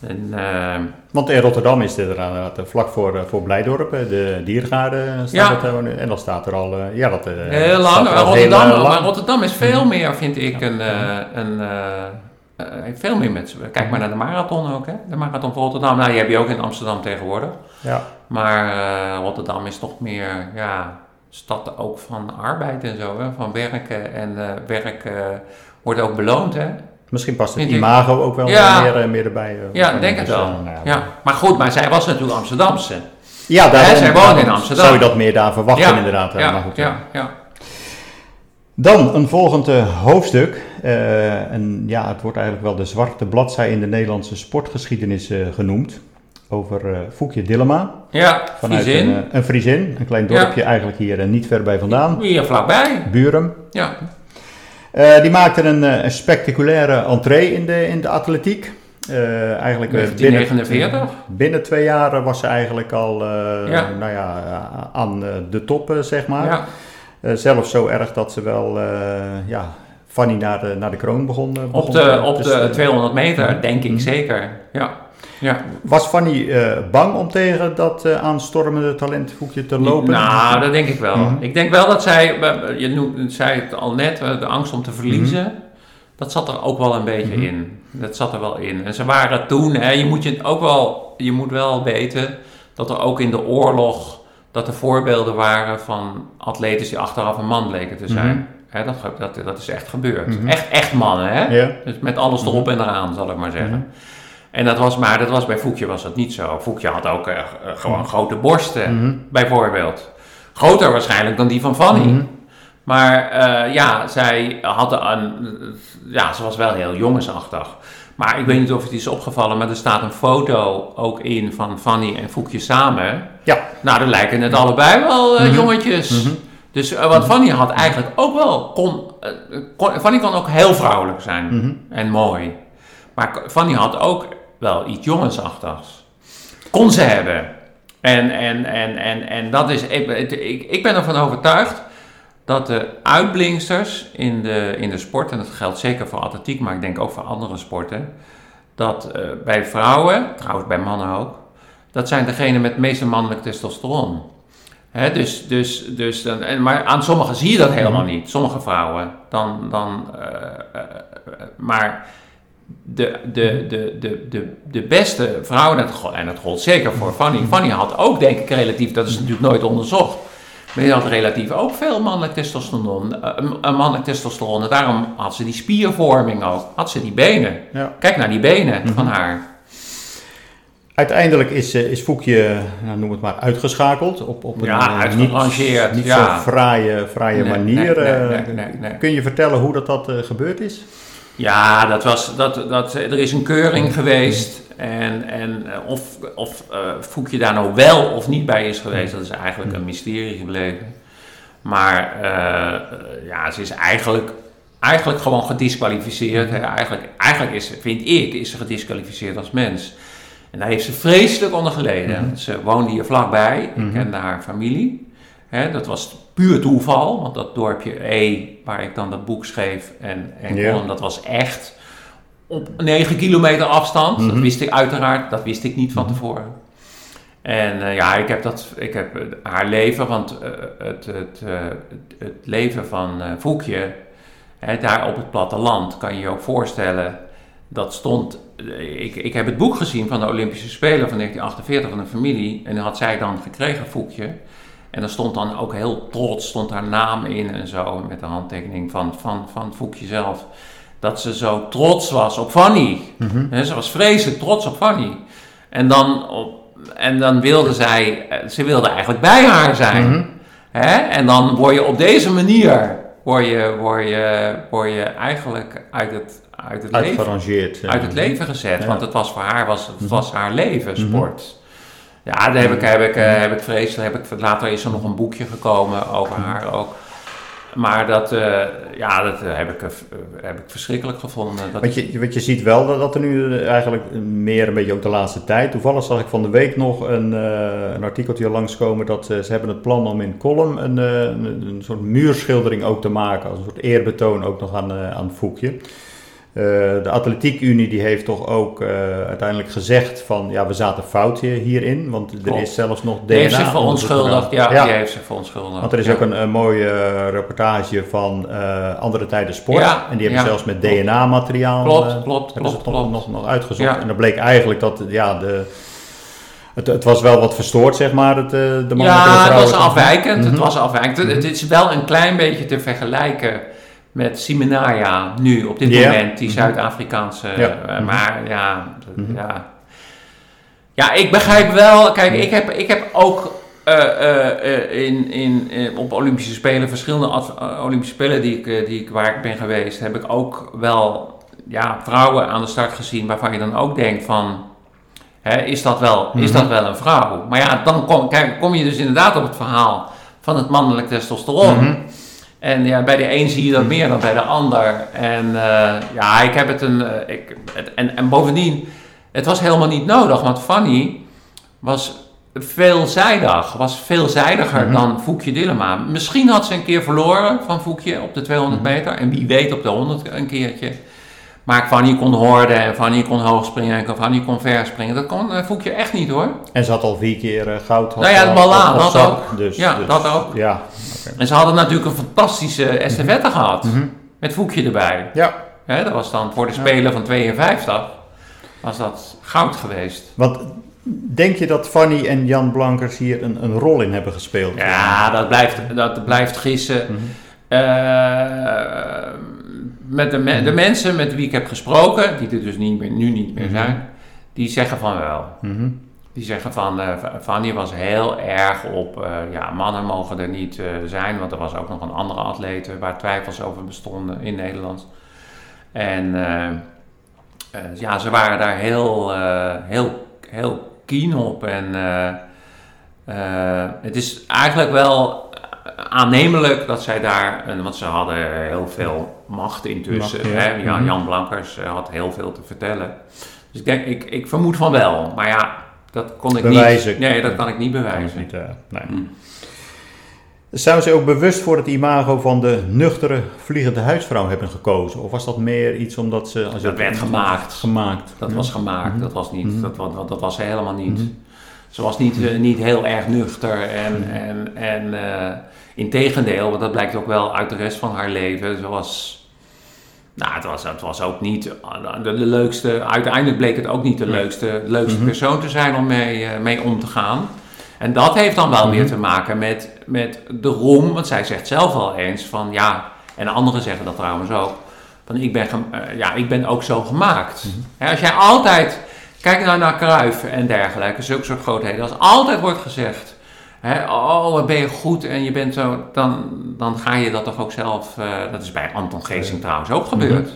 En, ehm, Want in Rotterdam is dit er inderdaad eh, vlak voor, eh, voor Blijdorp, eh, de diergaarde staat Ja. er. En dan staat er al, eh, ja dat eh, Heel lang. er Rotterdam, heel, eh, lang. maar Rotterdam is veel meer, vind ik, een, eh, een, eh, eh, veel meer met. Kijk maar naar de marathon ook, hè? De marathon van Rotterdam. Nou, die heb je ook in Amsterdam tegenwoordig. Ja. Maar eh, Rotterdam is toch meer, ja, stad ook van arbeid en zo, hè? Van werken. En eh, werk eh, wordt ook beloond, hè? Misschien past het imago ook wel Ja. meer, meer erbij. Ja, denk het wel. nou ja. Ja. Maar goed, maar zij was natuurlijk Amsterdamse. Ja, daarom, zij woont in Amsterdam. Zou je dat meer daar verwachten Ja, inderdaad. Ja, maar goed, ja, ja. Dan een volgend hoofdstuk. En ja, het wordt eigenlijk wel de zwarte bladzij in de Nederlandse sportgeschiedenis genoemd. Over eh Foekje Dillema. Ja, Vanuit Friesin. Een, eh, een Friesin, een klein Ja. dorpje eigenlijk hier eh, niet ver bij vandaan. Hier vlakbij. Buren. Ja. Die maakte een, een spectaculaire entree in de, in de atletiek. Eh, eigenlijk eh, 1949. Binnen, binnen twee jaar was ze eigenlijk al Ja. nou ja, aan de top, zeg maar. Ja. Zelfs zo erg dat ze wel, ja, Fanny naar de, naar de kroon begon. Op de, op dus, de eh, 200 meter, denk ik Mhm. zeker. Ja. Ja. Was Fanny eh, bang om tegen dat eh, aanstormende talentvoekje te lopen? Nou, dat denk ik wel. Mhm. Ik denk wel dat zij, je noemt, zei het al net, de angst om te verliezen, dat zat er ook wel een beetje Mhm. in. Dat zat er wel in. En ze waren toen, hè, je moet je ook wel, je moet wel weten dat er ook in de oorlog, dat er voorbeelden waren van atletes die achteraf een man bleken te zijn. Mhm. Dat, dat, dat is echt gebeurd. Mhm. Echt, echt mannen, hè? Dus met alles erop en eraan, zal ik maar zeggen. Mhm. En dat was maar, dat was bij Foekje was dat niet zo. Foekje had ook eh, eh, gewoon grote borsten, Mhm. bijvoorbeeld. Groter waarschijnlijk dan die van Fanny. Mhm. Maar eh, ja, zij had een, ja, ze was wel heel jongensachtig. Maar ik weet niet of het is opgevallen, maar er staat een foto ook in van Fanny en Foekje samen. Ja. Nou, dan lijken het allebei wel jongetjes. Dus wat Fanny had eigenlijk ook wel, kon, kon, Fanny kan ook heel vrouwelijk zijn en mooi. Maar Fanny had ook wel iets jongensachtigs. Kon ze hebben. En, en, en, en, en dat is, ik, ik, ik ben ervan overtuigd dat de uitblinksters in de, in de sport, en dat geldt zeker voor atletiek, maar ik denk ook voor andere sporten, dat eh, bij vrouwen, trouwens bij mannen ook, dat zijn degenen met het meeste mannelijk testosteron. Hè, dus, dus, dus dan, en, maar aan sommigen zie je dat helemaal niet, sommige vrouwen. Dan, dan, eh, eh, maar de, de, de, de, de, de beste vrouwen, en dat gold- zeker voor Fanny. Fanny had ook, denk ik, relatief, dat is natuurlijk nooit onderzocht, maar die had relatief ook veel mannelijk testosteron. eh, een mannelijk testosteron. En daarom had ze die spiervorming ook. Had ze die benen. Ja. Kijk naar die benen van haar. Uiteindelijk is, eh, is Foekje, nou, noem het maar, uitgeschakeld. Op, op een Ja, eh, uitgerangeerd, Niet, niet ja. zo fraaie, fraaie Nee, manier. nee, nee, eh. Kun je vertellen hoe dat, dat eh, gebeurd is? Ja, dat was, dat, dat, er is een keuring geweest. En, en eh, of, of eh Foekje daar nou wel of niet bij is geweest, dat is eigenlijk een mysterie gebleven. Maar eh, eh, ja, ze is eigenlijk, eigenlijk gewoon gedisqualificeerd. Hè. Eigenlijk, eigenlijk is, vind ik, is ze gedisqualificeerd als mens. En daar heeft ze vreselijk onder geleden. Ze woonde hier vlakbij. Ik Mhm. kende haar familie. Dat was puur toeval, want dat dorpje E, waar ik dan dat boek schreef en, en column, dat was echt op 9 kilometer afstand. Dat Mhm. wist ik uiteraard, dat wist ik niet van tevoren. En eh, ja, ik heb, dat, ik heb eh, haar leven, want eh, het, het, het, leven van Foekje, hè, daar op het platteland, kan je je ook voorstellen, dat stond... Ik, ik heb het boek gezien van de Olympische Spelen van 1948 van een familie. En dat had zij dan gekregen, Foekje. En er stond dan ook heel trots, stond haar naam in en zo, met de handtekening van, van, van Foekje zelf. Dat ze zo trots was op Fanny. Hè, ze was vreselijk trots op Fanny. En dan, op, en dan wilde zij, eh, ze wilde eigenlijk bij haar zijn. Hè? En dan word je op deze manier, word je, word je, word je eigenlijk uit het, uit het leven uit het leven gezet. Ja. Want het was voor haar was, het was haar leven, sport. Ja, daar heb ik, heb ik, eh, heb ik vreselijk. Heb ik, later is er nog een boekje gekomen over haar ook. Maar dat, eh, ja, dat eh, heb, ik, heb ik verschrikkelijk gevonden. Dat, Want je, want je ziet wel dat, er nu eigenlijk meer een beetje ook de laatste tijd. Toevallig zag ik van de week nog een, eh, een artikeltje langskomen dat ze hebben het plan om in Column een, een, een soort muurschildering ook te maken. Als een soort eerbetoon ook nog aan, aan het Foekje. Eh, de Atletiek Unie die heeft toch ook eh, uiteindelijk gezegd van ja, we zaten fout hier- hierin. Want er Klopt. is zelfs nog DNA die heeft zich verontschuldigd. Ja, die heeft zich verontschuldigd. Want er is Ja. ook een, een mooie eh, reportage van Andere Tijden Sport. Ja, en die hebben zelfs met DNA-materiaal Klopt, klopt, klopt, klopt. Nog, nog uitgezocht. En dan bleek eigenlijk dat ja, de, het, het was wel wat verstoord, zeg maar, het, de Ja, het was vrouwelijke- afwijkend. Het Mhm. was afwijkend. Het is wel een klein beetje te vergelijken met Simenaya nu, op dit moment, die Mhm. Zuid-Afrikaanse. Ja. eh, Mhm. Maar ja, Mhm. ja. Ja, ik begrijp wel. Kijk, ik heb, ik heb ook eh, eh, in, in, op Olympische Spelen, verschillende Olympische Spelen die ik, die ik, waar ik ben geweest, heb ik ook wel ja, vrouwen aan de start gezien waarvan je dan ook denkt van. Hè, is, dat wel, is dat wel een vrouw? Maar ja, dan kom, kijk, kom je dus inderdaad op het verhaal van het mannelijk testosteron. En ja, bij de een zie je dat meer dan bij de ander. En eh, ja, ik heb het een. eh, ik, het, en, en bovendien, het was helemaal niet nodig, want Fanny was veelzijdig, was veelzijdiger Mhm. dan Foekje Dillema. Misschien had ze een keer verloren van Foekje op de 200 Mhm. meter en wie weet op de 100 een keertje. Maar Fanny kon horden en Fanny kon hoog springen en Fanny kon ver springen. Dat kon eh, Foekje echt niet hoor. En ze had al vier keer eh, goud. had Nou ja, het dat zak. ook. Dus, Ja, dus- dat ook. Ja, En ze hadden natuurlijk een fantastische estafette gehad. Mhm. Met Foekje erbij. ja. Hè, dat was dan voor de Spelen van 52. Was dat goud geweest. Want denk je dat Fanny en Jan Blankers hier een, een rol in hebben gespeeld? Ja, dat blijft, dat blijft gissen. Eh, met de, me- de mensen met wie ik heb gesproken, die er dus niet meer, nu niet meer zijn, die zeggen van wel. Mhm. Die zeggen van, eh Fanny was heel erg op, eh, ja, mannen mogen er niet eh, zijn, want er was ook nog een andere atleet eh, waar twijfels over bestonden in Nederland. En ja, ze waren daar heel, heel, heel keen op. En het is eigenlijk wel aannemelijk dat zij daar, want ze hadden heel veel macht intussen. Macht, ja. hè? Jan, Mhm. Jan Blankers eh, had heel veel te vertellen. Dus ik denk, ik, ik vermoed van wel. Maar ja, dat kon ik Bewijzen. niet. Nee, dat kan ik niet bewijzen. niet, eh, nee. Mm. Zou ze ook bewust voor het imago van de nuchtere vliegende huisvrouw hebben gekozen? Of was dat meer iets omdat ze... Als Dat werd gemaakt. Gemaakt. Dat Ja. was gemaakt, Mhm. dat was niet, Mhm. dat, was- dat, dat was helemaal niet. Mhm. Ze was niet, eh, niet heel erg nuchter en, en, en eh, integendeel, want dat blijkt ook wel uit de rest van haar leven. Ze was, nou, het was, het was ook niet de, de leukste, uiteindelijk bleek het ook niet de leukste, leukste Mhm. persoon te zijn om mee, eh, mee om te gaan. En dat heeft dan wel Mhm. weer te maken met, met de roem, want zij zegt zelf wel eens van ja, en anderen zeggen dat trouwens ook, van ik ben, eh, ja, ik ben ook zo gemaakt. Als jij altijd, kijk nou naar Cruijff en dergelijke, zulke soort grootheden, als altijd wordt gezegd, hè, oh ben je goed en je bent zo, dan, dan ga je dat toch ook zelf, eh, dat is bij Anton Geesing trouwens ook gebeurd.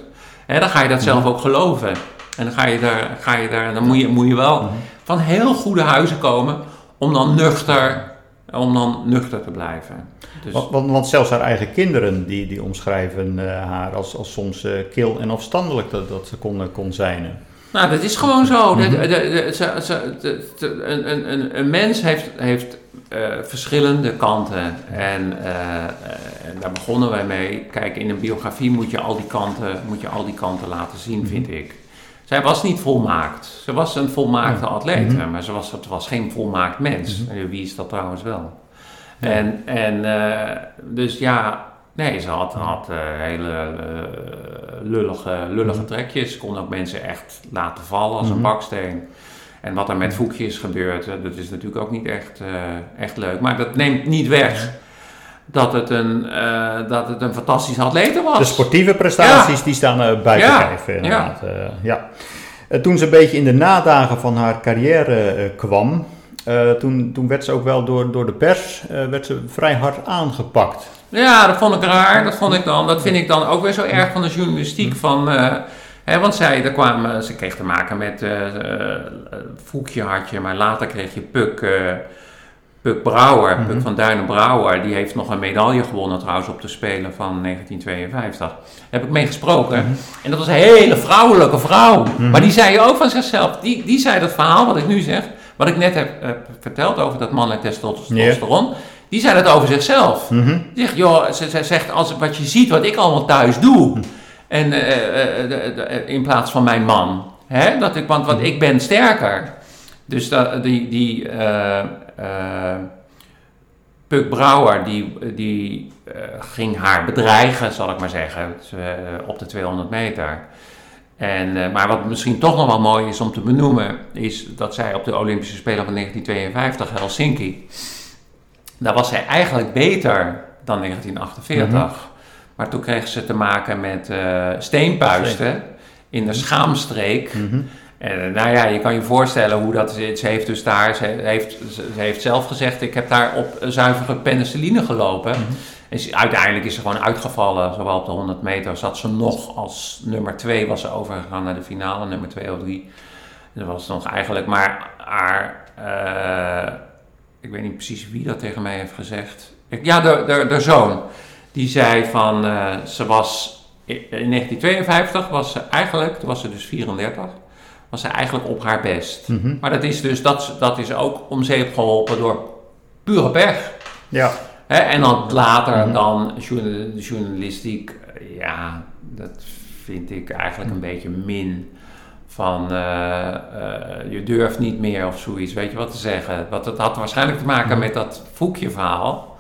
Hè, dan ga je dat zelf ook geloven. En dan ga je daar, ga je daar, dan moet je, moet je wel van heel goede huizen komen om dan nuchter, om dan nuchter te blijven. Dus, Want, want, want zelfs haar eigen kinderen die, die omschrijven eh, haar als, als soms eh, kil en afstandelijk dat, dat ze kon, kon zijn. Nou, dat is gewoon zo. De- de- de- een, een, een, een mens heeft, heeft eh, verschillende kanten. En, eh, en daar begonnen wij mee. Kijk, in een biografie moet je al die kanten, moet je al die kanten laten zien, vind ik. Zij was niet volmaakt. Ze was een volmaakte atleet, Mhm. maar ze was, het was geen volmaakt mens. En Wie is dat trouwens wel? En, en eh, dus ja, nee, ze had, had eh, hele eh, lullige, lullige trekjes. Ze kon ook mensen echt laten vallen als een Mhm. baksteen. En wat er met Voekje is gebeurd, eh, dat is natuurlijk ook niet echt, eh, echt leuk. Maar dat neemt niet weg dat het een, dat het een fantastische atlete was. De sportieve prestaties die staan buiten Ja, kijf, eh, inderdaad. ja. Eh, toen ze een beetje in de nadagen van haar carrière kwam, toen, toen werd ze ook wel door, door de pers werd ze vrij hard aangepakt. Ja, dat vond ik raar. Dat, vond ik dan, dat vind ik dan ook weer zo erg van de journalistiek. Van, eh, hè, want zij, er kwamen, ze kreeg te maken met eh, Voekje had je, maar later kreeg je Puk, eh, Puk Brouwer, Puk van Duinen Brouwer. Die heeft nog een medaille gewonnen trouwens op de Spelen van 1952. Daar heb ik mee gesproken. En dat was een hele vrouwelijke vrouw. Maar die zei ook van zichzelf. Die, die zei dat verhaal wat ik nu zeg, wat ik net heb verteld over dat mannelijk testosteron. Die zei dat over zichzelf. Mhm. Die zegt, joh, ze, ze zegt, als, wat je ziet wat ik allemaal thuis doe. En eh, eh, de- de- in plaats van mijn man. Hè? Dat ik, want, want ik ben sterker. Dus dat, die, die eh, eh, Puk Brouwer, die, die eh, ging haar bedreigen, zal ik maar zeggen, eh, op de 200 meter. En, eh, maar wat misschien toch nog wel mooi is om te benoemen, is dat zij op de Olympische Spelen van 1952, Helsinki, daar was zij eigenlijk beter dan 1948. Maar toen kreeg ze te maken met eh, steenpuisten in de schaamstreek. Mhm. En eh, nou ja, je kan je voorstellen hoe dat is. Ze heeft dus daar, ze heeft, ze heeft zelf gezegd, ik heb daar op zuivere penicilline gelopen. En ze- uiteindelijk is ze gewoon uitgevallen, zowel op de 100 meter zat ze nog als nummer 2 was ze overgegaan naar de finale, nummer 2 of 3. Dat was nog eigenlijk maar haar, eh, ik weet niet precies wie dat tegen mij heeft gezegd. Ik- Ja, de, de, de zoon. Die zei van, eh, ze was, in 1952 was ze eigenlijk, toen was ze dus 34, was ze eigenlijk op haar best. Mhm. Maar dat is dus, dat, dat is ook om zeep geholpen door pure pech. Ja. En dan later Mhm. dan de journalistiek, ja, dat vind ik eigenlijk een beetje min. Van eh, eh, je durft niet meer of zoiets, weet je wat te zeggen. Want dat had waarschijnlijk te maken met dat Voekje verhaal.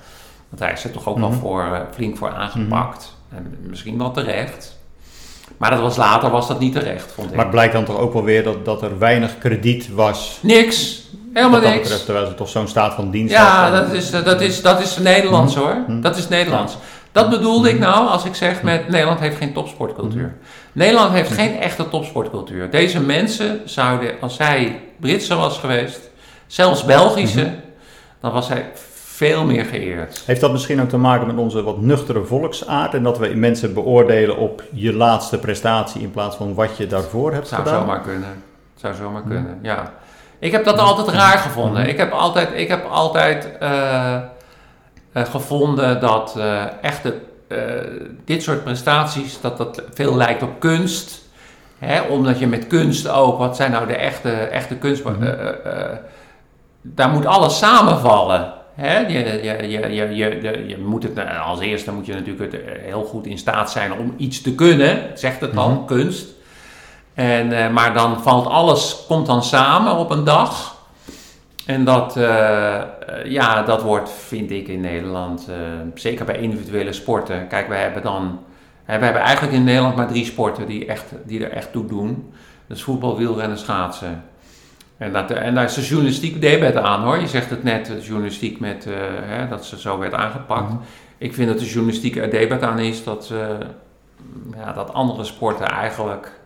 Want hij is er toch ook wel Mhm. voor, eh, flink voor aangepakt. En misschien wel terecht. Maar dat was later was dat niet terecht, vond ik. Maar het blijkt dan toch ook wel weer dat, dat er weinig krediet was. niks, helemaal dat niks. betreft, terwijl ze toch zo'n staat van dienst Ja, dat is, dat is, dat is Nederlands hoor. Dat is Nederlands. Dat bedoelde ik nou als ik zeg met Nederland heeft geen topsportcultuur. Nederland heeft geen echte topsportcultuur. Deze mensen zouden, als zij Britse was geweest, zelfs Belgische, dan was hij veel meer geëerd. Heeft dat misschien ook te maken met onze wat nuchtere volksaard en dat we mensen beoordelen op je laatste prestatie in plaats van wat je daarvoor hebt Zou gedaan? zomaar kunnen. Zou zomaar kunnen, ja. Ik heb dat altijd raar gevonden. Ik heb altijd, ik heb altijd eh, eh, gevonden dat eh echte, dit soort prestaties, dat dat veel lijkt op kunst. Hè, omdat je met kunst ook, wat zijn nou de echte, echte kunst... eh, eh, eh, daar moet alles samenvallen. Hè? Je, je, je, je, je, moet het, eh, als eerste moet je natuurlijk het, eh, heel goed in staat zijn om iets te kunnen. Zegt het dan, kunst. En, eh, maar dan valt alles, komt dan samen op een dag. En dat, eh, eh, ja, dat wordt, vind ik, in Nederland, eh, zeker bij individuele sporten. Kijk, we hebben dan, we hebben eigenlijk in Nederland maar drie sporten die, echt, die er echt toe doen. Dat is voetbal, wielrennen, schaatsen. En, dat, en daar is de journalistiek debet aan hoor. Je zegt het net, de journalistiek met, hè, dat ze zo werd aangepakt. Ik vind dat de journalistiek er debet aan is dat, ja, dat andere sporten eigenlijk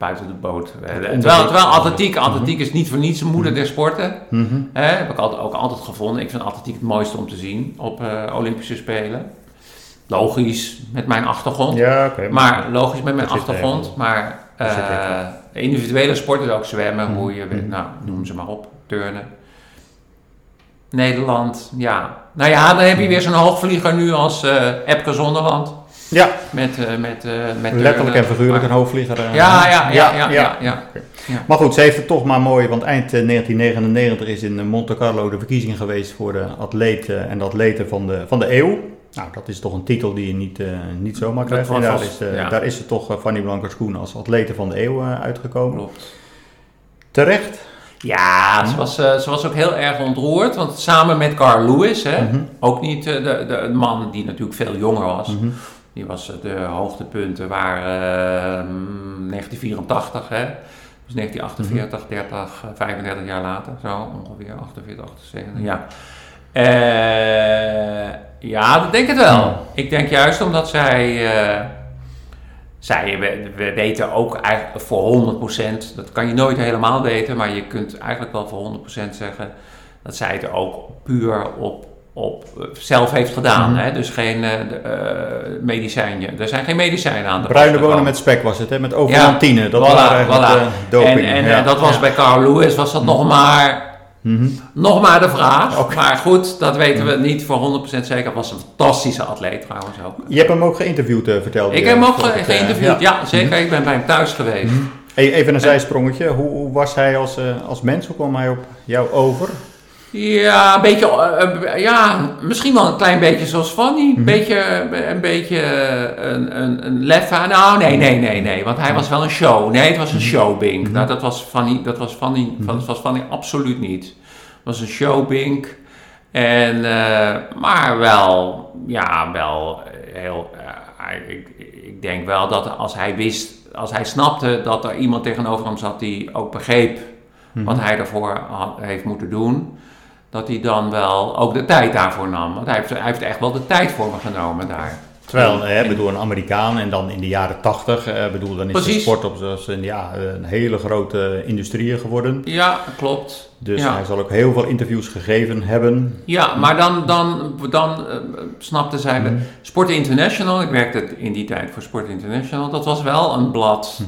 buiten de boot. eh, terwijl, terwijl atletiek, atletiek is niet voor niets de moeder der sporten. Mhm. Heb ik altijd, ook altijd gevonden. Ik vind atletiek het mooiste om te zien op eh, Olympische Spelen. Logisch, met mijn achtergrond. Ja. Maar logisch met mijn er achtergrond. Maar eh, individuele sporten, ook zwemmen, roeien, Mhm. nou, noem ze maar op, turnen. Nederland, ja. Nou ja, dan heb je weer zo'n hoogvlieger nu als eh Epke Zonderland. Ja, Met, eh, met, eh, met letterlijk turnen. en figuurlijk Maar- een hoofdvlieger. eh, Ja, ja, ja, ja, ja. ja, Maar goed, ze heeft het toch maar mooi, want eind eh, 1999 is in eh, Monte Carlo de verkiezing geweest voor de atleet eh, en de atleten van de, van de eeuw. Nou, dat is toch een titel die je niet, eh, niet zomaar krijgt. En daar is, eh, ja. daar is ze toch eh, Fanny Blankers-Koen als atlete van de eeuw eh, uitgekomen. Klopt. Terecht. Ja, ze was, eh, ze was ook heel erg ontroerd, want samen met Carl Lewis, hè, Mhm. ook niet eh, de, de, de man die natuurlijk veel jonger was, Mhm. Die was eh, de hoogtepunten waren eh, 1984, hè, dus 1948, 30, eh, 35 jaar later, zo ongeveer 48, 78, ja. Eh, ja, dat denk ik het wel. Ik denk juist omdat zij. zij we, we weten ook eigenlijk voor 100%, dat kan je nooit helemaal weten, maar je kunt eigenlijk wel voor 100% zeggen dat zij het ook puur op, op zelf heeft gedaan. Mhm. Hè? Dus geen eh, eh, medicijnen. Er zijn geen medicijnen aan de Bruine bonen met spek was het, hè? Met overantine. dat voilà, waren voilà. de doping. En, en ja. dat was Ja. bij Carl Lewis was dat nog maar Mhm. nog maar de vraag. Maar goed, dat weten we niet voor 100% zeker. Het was een fantastische atleet trouwens ook. Je hebt hem ook geïnterviewd, eh, vertelde Ik je, heb hem ook ge- geïnterviewd. Ja, zeker. Ik ben bij hem thuis geweest. Hey, even een zijsprongetje. Hoe, hoe was hij als, eh, als mens? Hoe kwam hij op jou over? Ja, een beetje, eh, ja, misschien wel een klein beetje zoals Fanny. Een beetje, eh, een beetje eh, een, een, een leffa. Nou, nee, nee, nee, nee, want hij was wel een show. Nee, het was een showbink. Nou, dat was Fanny, dat was Fanny, dat was Fanny absoluut niet. Het was een showbink. En, eh, maar wel, ja, wel heel, ik, ik denk wel dat als hij wist, als hij snapte dat er iemand tegenover hem zat die ook begreep wat hij daarvoor had- heeft moeten doen, dat hij dan wel ook de tijd daarvoor nam. Want hij heeft, hij heeft echt wel de tijd voor me genomen daar. Terwijl, eh, bedoel, een Amerikaan en dan in de jaren tachtig, eh, bedoel, dan is de sport op ja, een hele grote industrie geworden. Ja, klopt. Dus ja. hij zal ook heel veel interviews gegeven hebben. Ja, maar dan, dan, dan eh, snapte zij... de Sport International, ik werkte in die tijd voor Sport International... dat was wel een blad...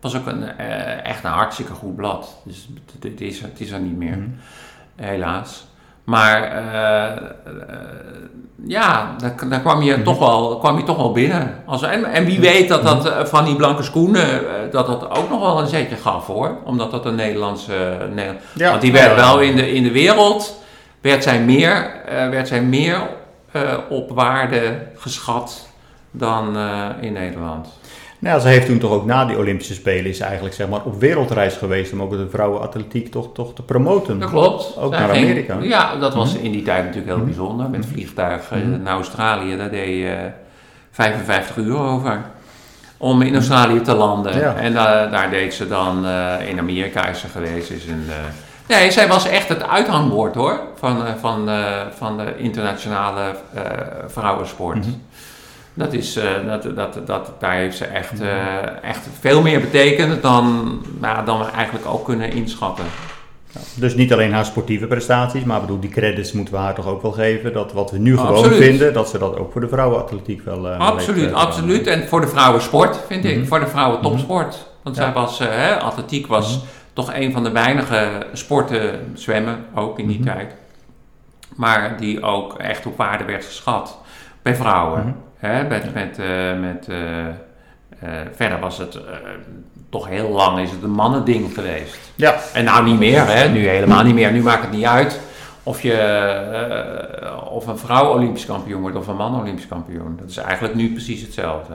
Het was ook een, eh, echt een hartstikke goed blad. Dus het, het is, het is er niet meer, helaas. Maar eh, eh, ja, daar, daar kwam, je toch wel, kwam je toch wel binnen. Als, en, en wie weet dat dat eh, van die blanke schoenen... dat dat ook nog wel een zetje gaf hoor. Omdat dat een Nederlandse... Nederland- Ja. Want die werd wel in de, in de wereld... werd zij meer, werd zij meer op waarde geschat dan in Nederland. Nou, ze heeft toen toch ook na die Olympische Spelen is ze eigenlijk zeg maar, op wereldreis geweest om ook de vrouwenatletiek toch, toch te promoten. Dat klopt. Ook Zij naar ging- Amerika. Ja, dat was in die tijd natuurlijk heel bijzonder. Met eh, Mhm. naar Australië, daar deed je eh, 55 uur over. Om in Australië te landen. Ja. En eh, daar deed ze dan, eh, in Amerika is ze geweest. Is een, eh, nee, zij was echt het uithangbord hoor. Van, eh, van, eh, van de internationale eh, vrouwensport. Mhm. Dat is, eh, dat, dat, dat, daar heeft ze echt, eh, echt veel meer betekend dan, nou, dan we eigenlijk ook kunnen inschatten. Dus niet alleen haar sportieve prestaties, maar ik bedoel, die credits moeten we haar toch ook wel geven. Dat wat we nu gewoon Absoluut. vinden, dat ze dat ook voor de vrouwenatletiek wel. eh, Absoluut, absoluut. En voor de vrouwensport, vind ik. Mhm. Voor de vrouwen topsport. Want Ja. zij was, hè, atletiek was toch een van de weinige sporten, zwemmen ook in die tijd. Maar die ook echt op waarde werd geschat bij vrouwen. Hè, met, met, eh, met, eh, eh, verder was het toch heel lang is het een mannending geweest. Ja, En nou niet meer, hè? nu helemaal niet meer. Nu maakt het niet uit of, je, of een vrouw Olympisch kampioen wordt of een man Olympisch kampioen. Dat is eigenlijk nu precies hetzelfde.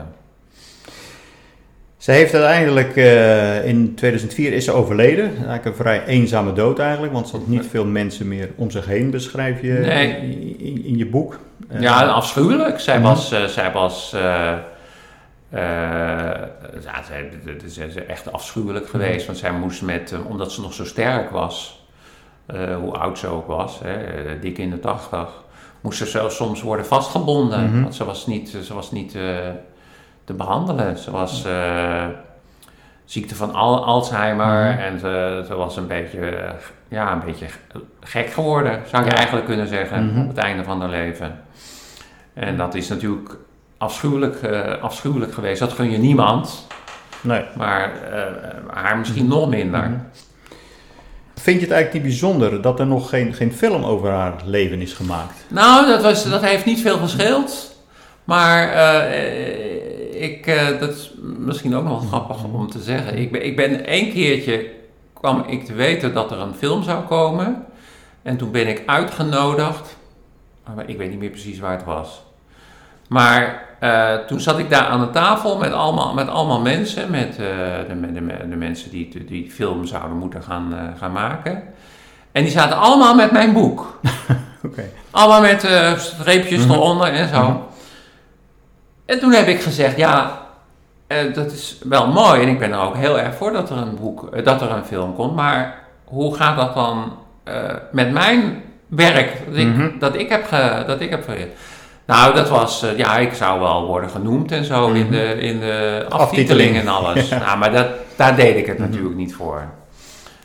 Ze heeft uiteindelijk in 2004 is ze overleden. Eigenlijk een vrij eenzame dood eigenlijk, want ze had niet veel mensen meer om zich heen, beschrijf je Nee. in, in- in je boek. Ja, afschuwelijk. Zij Mhm. was, eh, zij was eh, eh, ja, zij, is- echt afschuwelijk geweest. Want zij moest met, omdat ze nog zo sterk was, hoe oud ze ook was, hè, dik in de tachtig, moest ze zo soms worden vastgebonden. Mhm. Want ze was niet, ze was niet te behandelen. Ze was ziekte van Al- Alzheimer Mhm. en ze, ze was een beetje, ja, een beetje gek geworden, zou je Ja. eigenlijk kunnen zeggen, Mhm. op het einde van haar leven. En dat is natuurlijk afschuwelijk, eh, afschuwelijk geweest. Dat gun je niemand, Nee. maar eh, haar misschien nog minder. Mhm. Vind je het eigenlijk niet bijzonder dat er nog geen, geen film over haar leven is gemaakt? Nou, dat, was, dat heeft niet veel gescheeld. Maar eh, ik, dat is misschien ook nog wel grappig om te zeggen. Ik ben, ik ben één keertje kwam ik te weten dat er een film zou komen. En toen ben ik uitgenodigd. Maar ik weet niet meer precies waar het was. Maar eh, toen zat ik daar aan de tafel met allemaal, met allemaal mensen, met eh, de, de, de, mensen die die film zouden moeten gaan, eh, gaan maken. En die zaten allemaal met mijn boek. Allemaal met streepjes Mhm. eronder en zo. Mhm. En toen heb ik gezegd, ja, dat is wel mooi. En ik ben er ook heel erg voor dat er een boek, dat er een film komt. Maar hoe gaat dat dan met mijn werk dat ik, Mhm. dat ik heb, ge, dat ik heb verricht? Nou, dat was, eh, ja, ik zou wel worden genoemd en zo in Mhm. de, in de Aftiteling. en alles. Ja. Nou, maar dat, daar deed ik het Mhm. natuurlijk niet voor.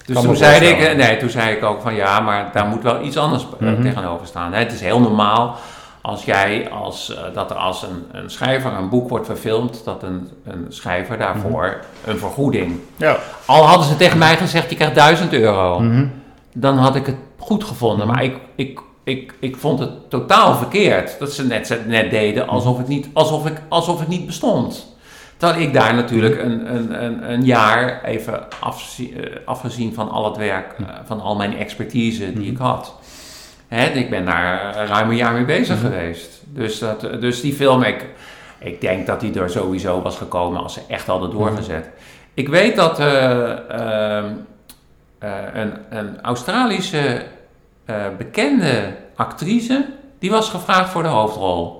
Dus Kan toen zei, ik, eh, nee, toen zei ik ook van ja, maar daar moet wel iets anders eh, Mhm. tegenover staan. Het is heel normaal als jij, als, dat er als een, een schrijver een boek wordt verfilmd, dat een, een schrijver daarvoor een vergoeding. Ja. Al hadden ze tegen mij gezegd, je krijgt 1000 euro, dan had ik het goed gevonden. Maar ik, ik, ik, ik vond het totaal verkeerd dat ze net, net deden alsof het, niet, alsof, ik, alsof het niet bestond. Terwijl ik daar natuurlijk een, een, een, een jaar even eh, afgezien van al het werk, eh, van al mijn expertise die ik had. Hè, ik ben daar ruim een jaar mee bezig geweest. Dus, dat, dus die film, ik, ik denk dat die er sowieso was gekomen als ze echt hadden doorgezet. Ik weet dat eh, ehm, eh, een, een Australische eh, bekende actrice, die was gevraagd voor de hoofdrol.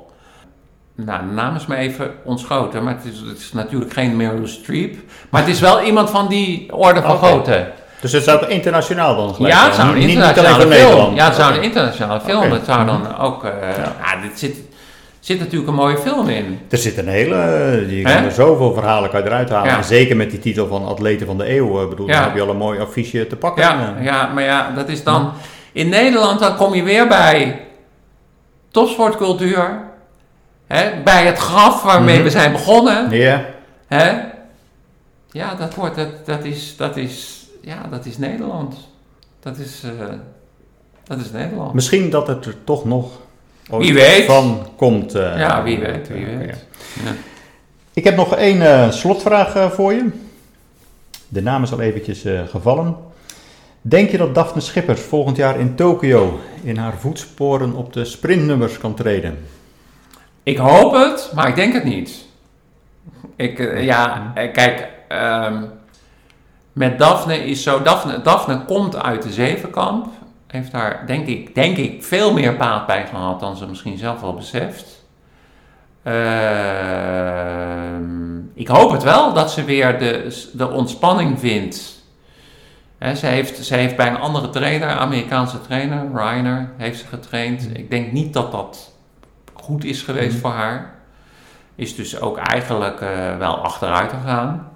Nou, de naam is me even ontschoten, maar het is, het is natuurlijk geen Meryl Streep. Maar het is wel iemand van die orde van grootte. Dus het zou internationaal dan gelijk Ja, het zou een Niet- niet internationale voor film. Nederland. Ja, het zou een internationale film. Het zou dan ook. eh Ja. dit zit, zit natuurlijk een mooie film in. Er zit een hele, eh, je kan er zoveel verhalen kan eruit halen. Ja. Zeker met die titel van Atleten van de Eeuw, bedoel, Ja. dan heb je al een mooi affiche te pakken. Ja, ja, maar ja, dat is dan. In Nederland dan kom je weer bij topsportcultuur. Hè, bij het graf waarmee Mhm. we zijn begonnen. Ja. Hè? Ja, dat, wordt, dat, dat, is, dat, is, ja, dat is Nederland. Dat is, eh, dat is Nederland. Misschien dat het er toch nog ooit Wie weet. van komt. eh, Ja, wie weet, wie weet. ja. Ja. Ik heb nog één eh, slotvraag voor je. De naam is al eventjes gevallen. Denk je dat Daphne Schippers volgend jaar in Tokio in haar voetsporen op de sprintnummers kan treden? Ik hoop het, maar ik denk het niet. Ik, eh, ja, eh, kijk, ehm, met Daphne is zo. Daphne, Daphne komt uit de zevenkamp. Heeft daar, denk ik, denk ik, veel meer baat bij gehad dan ze misschien zelf wel beseft. Ehm, ik hoop het wel dat ze weer de, de ontspanning vindt. Ze, heeft, ze heeft bij een andere trainer, Amerikaanse trainer, Reiner, heeft ze getraind. Ik denk niet dat dat goed is geweest voor haar. Is dus ook eigenlijk eh, wel achteruit gegaan.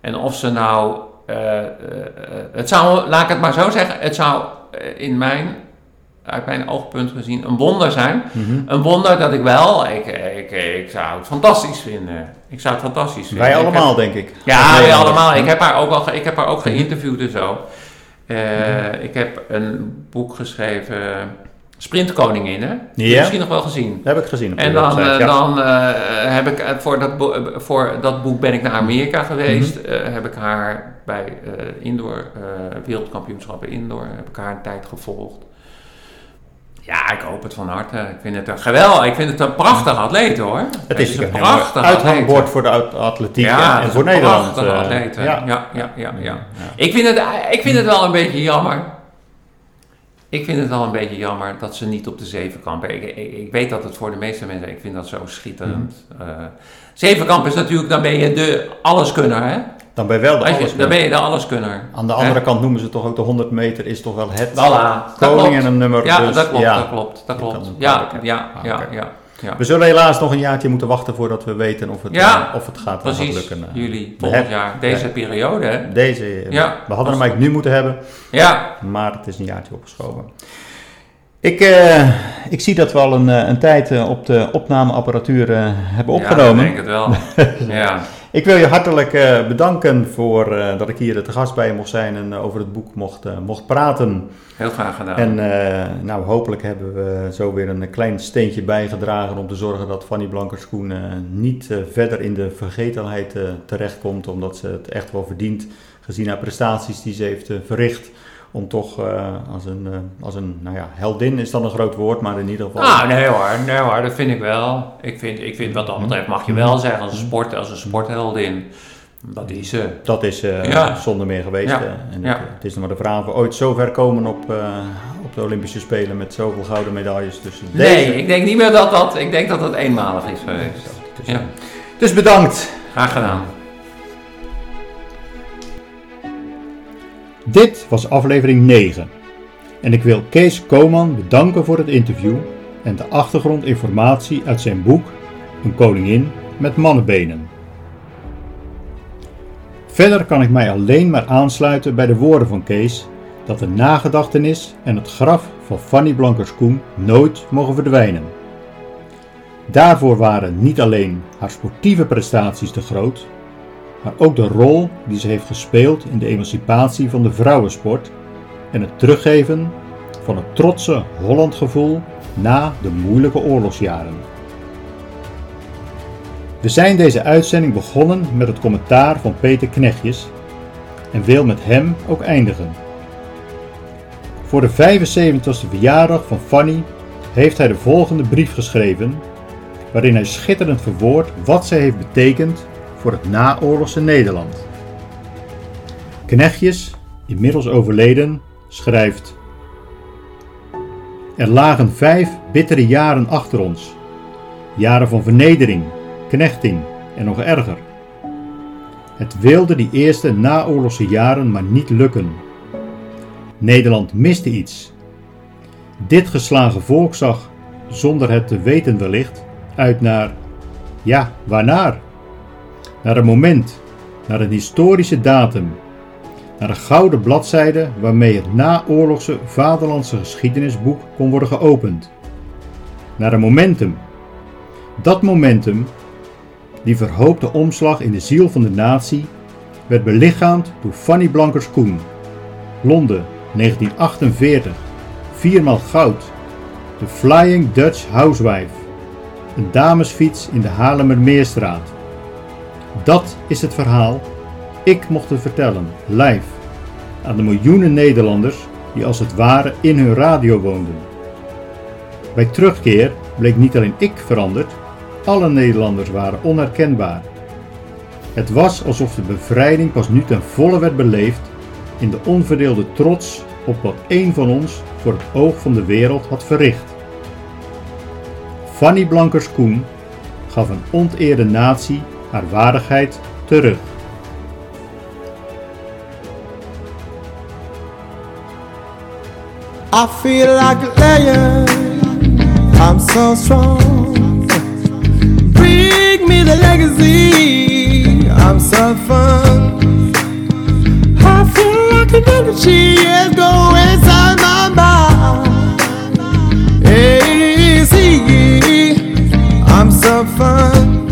En of ze nou. eh, eh, het zou, laat ik het maar zo zeggen, het zou in mijn, uit mijn oogpunt gezien een wonder zijn. Mhm. Een wonder dat ik wel, ik, ik, ik zou het fantastisch vinden. Ik zou het fantastisch vinden. Wij heb- allemaal, denk ik. ja, wij allemaal. Ik heb haar ook al ik heb haar ook geïnterviewd en zo. Eh, Ik heb een boek geschreven, Sprintkoninginnen. Die heb je Ja? Misschien nog wel gezien. Dat heb ik gezien op En dan, website, eh, ja. dan eh, heb ik voor dat, voor dat boek ben ik naar Amerika geweest. Mhm. Eh, heb ik haar bij indoor wereldkampioenschappen indoor heb ik haar een tijd gevolgd. Ja, ik hoop het van harte. Ik vind het een geweldig. Ik vind het een prachtig atleet hoor. Het is een prachtig prachtig uithangbord voor de atletiek Ja, en- voor Nederland. eh, atleet, ja. Ja, ja, ja, ja. Ik vind, het, ik vind het wel een beetje jammer. Ik vind het wel een beetje jammer dat ze niet op de zevenkamp. Ik, ik, ik weet dat het voor de meeste mensen, ik vind dat zo schitterend. Eh, zevenkamp is natuurlijk, dan ben je de alleskunner, hè? Dan ben je wel de Weet je, alles. dan ben je de alleskunner. Aan de andere kant noemen ze toch ook de 100 meter is toch wel het Voilà, koning en een nummer. Ja, dus, dat klopt, ja. dat klopt, dat klopt. Ja, ja, ja, Ah, ja, ja. We zullen helaas nog een jaartje moeten wachten voordat we weten of het, Ja, eh, of het gaat, gaat Precies, lukken. eh. juli, We volgend jaar, deze ja. periode, hè? Deze, eh, Ja. we hadden hem eigenlijk nu moeten hebben, Ja, maar het is een jaartje opgeschoven. Ik, eh, ik zie dat we al een, eh, een tijd eh, op de opnameapparatuur eh, hebben Ja, opgenomen. ik denk het wel. ja. Ik wil je hartelijk eh, bedanken voor eh, dat ik hier te gast bij je mocht zijn en eh, over het boek mocht, mocht praten. Heel graag gedaan. En nou, hopelijk hebben we zo weer een klein steentje bijgedragen om te zorgen dat Fanny Blankerschoen eh, niet verder in de vergetelheid terechtkomt, omdat ze het echt wel verdient, gezien haar prestaties die ze heeft verricht om toch eh, als een, eh, als een nou ja, heldin is dan een groot woord, maar in ieder geval... Ah, nee hoor, nee hoor, dat vind ik wel. Ik vind, ik vind wat dat betreft mag je wel zeggen als een, sport, als een sportheldin. Dat is ze. Dat is eh, Ja. zonder meer geweest. Ja. eh, En het, het is nog maar de vraag of we ooit zo ver komen op, eh, op de Olympische Spelen met zoveel gouden medailles. Dus Nee, deze- ik denk niet meer dat dat, ik denk dat het eenmalig is geweest. Dus, Ja, dus bedankt. graag gedaan. Dit was aflevering 9. En ik wil Kees Koman bedanken voor het interview en de achtergrondinformatie uit zijn boek Een koningin met mannenbenen. Verder kan ik mij alleen maar aansluiten bij de woorden van Kees dat de nagedachtenis en het graf van Fanny Blankers-Koen nooit mogen verdwijnen. Daarvoor waren niet alleen haar sportieve prestaties te groot, maar ook de rol die ze heeft gespeeld in de emancipatie van de vrouwensport en het teruggeven van het trotse Hollandgevoel na de moeilijke oorlogsjaren. We zijn deze uitzending begonnen met het commentaar van Peter Knechtjes en wil met hem ook eindigen. Voor de 75ste verjaardag van Fanny heeft hij de volgende brief geschreven, waarin hij schitterend verwoordt wat zij heeft betekend voor het naoorlogse Nederland. Knechtjes, inmiddels overleden, schrijft: Er lagen vijf bittere jaren achter ons. Jaren van vernedering, knechting en nog erger. Het wilde die eerste naoorlogse jaren maar niet lukken. Nederland miste iets. Dit geslagen volk zag, zonder het te weten wellicht, uit naar, ja, waarnaar? Naar een moment, naar een historische datum, naar een gouden bladzijde waarmee het naoorlogse vaderlandse geschiedenisboek kon worden geopend. Naar een momentum. Dat momentum, die verhoopte omslag in de ziel van de natie, werd belichaamd door Fanny Blankers-Koen. Londen, 1948. Viermaal goud. De Flying Dutch Housewife. Een damesfiets in de Haarlemmermeerstraat. Dat is het verhaal. Ik mocht het vertellen, live, aan de miljoenen Nederlanders die als het ware in hun radio woonden. Bij terugkeer bleek niet alleen ik veranderd, alle Nederlanders waren onherkenbaar. Het was alsof de bevrijding pas nu ten volle werd beleefd in de onverdeelde trots op wat één van ons voor het oog van de wereld had verricht. Fanny Blankers-Koen gaf een onteerde natie haar waardigheid terug. I feel like a lion. I'm so strong. Bring me the legacy. I'm so fun. I feel like an energy is going inside my body. Easy. I'm so fun.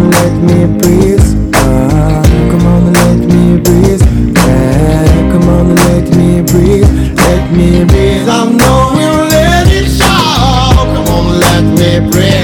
on, let me breathe. Ah, come on, let me breathe. Come on, let me breathe. Let me breathe. I know we'll let it show. Come on, let me breathe.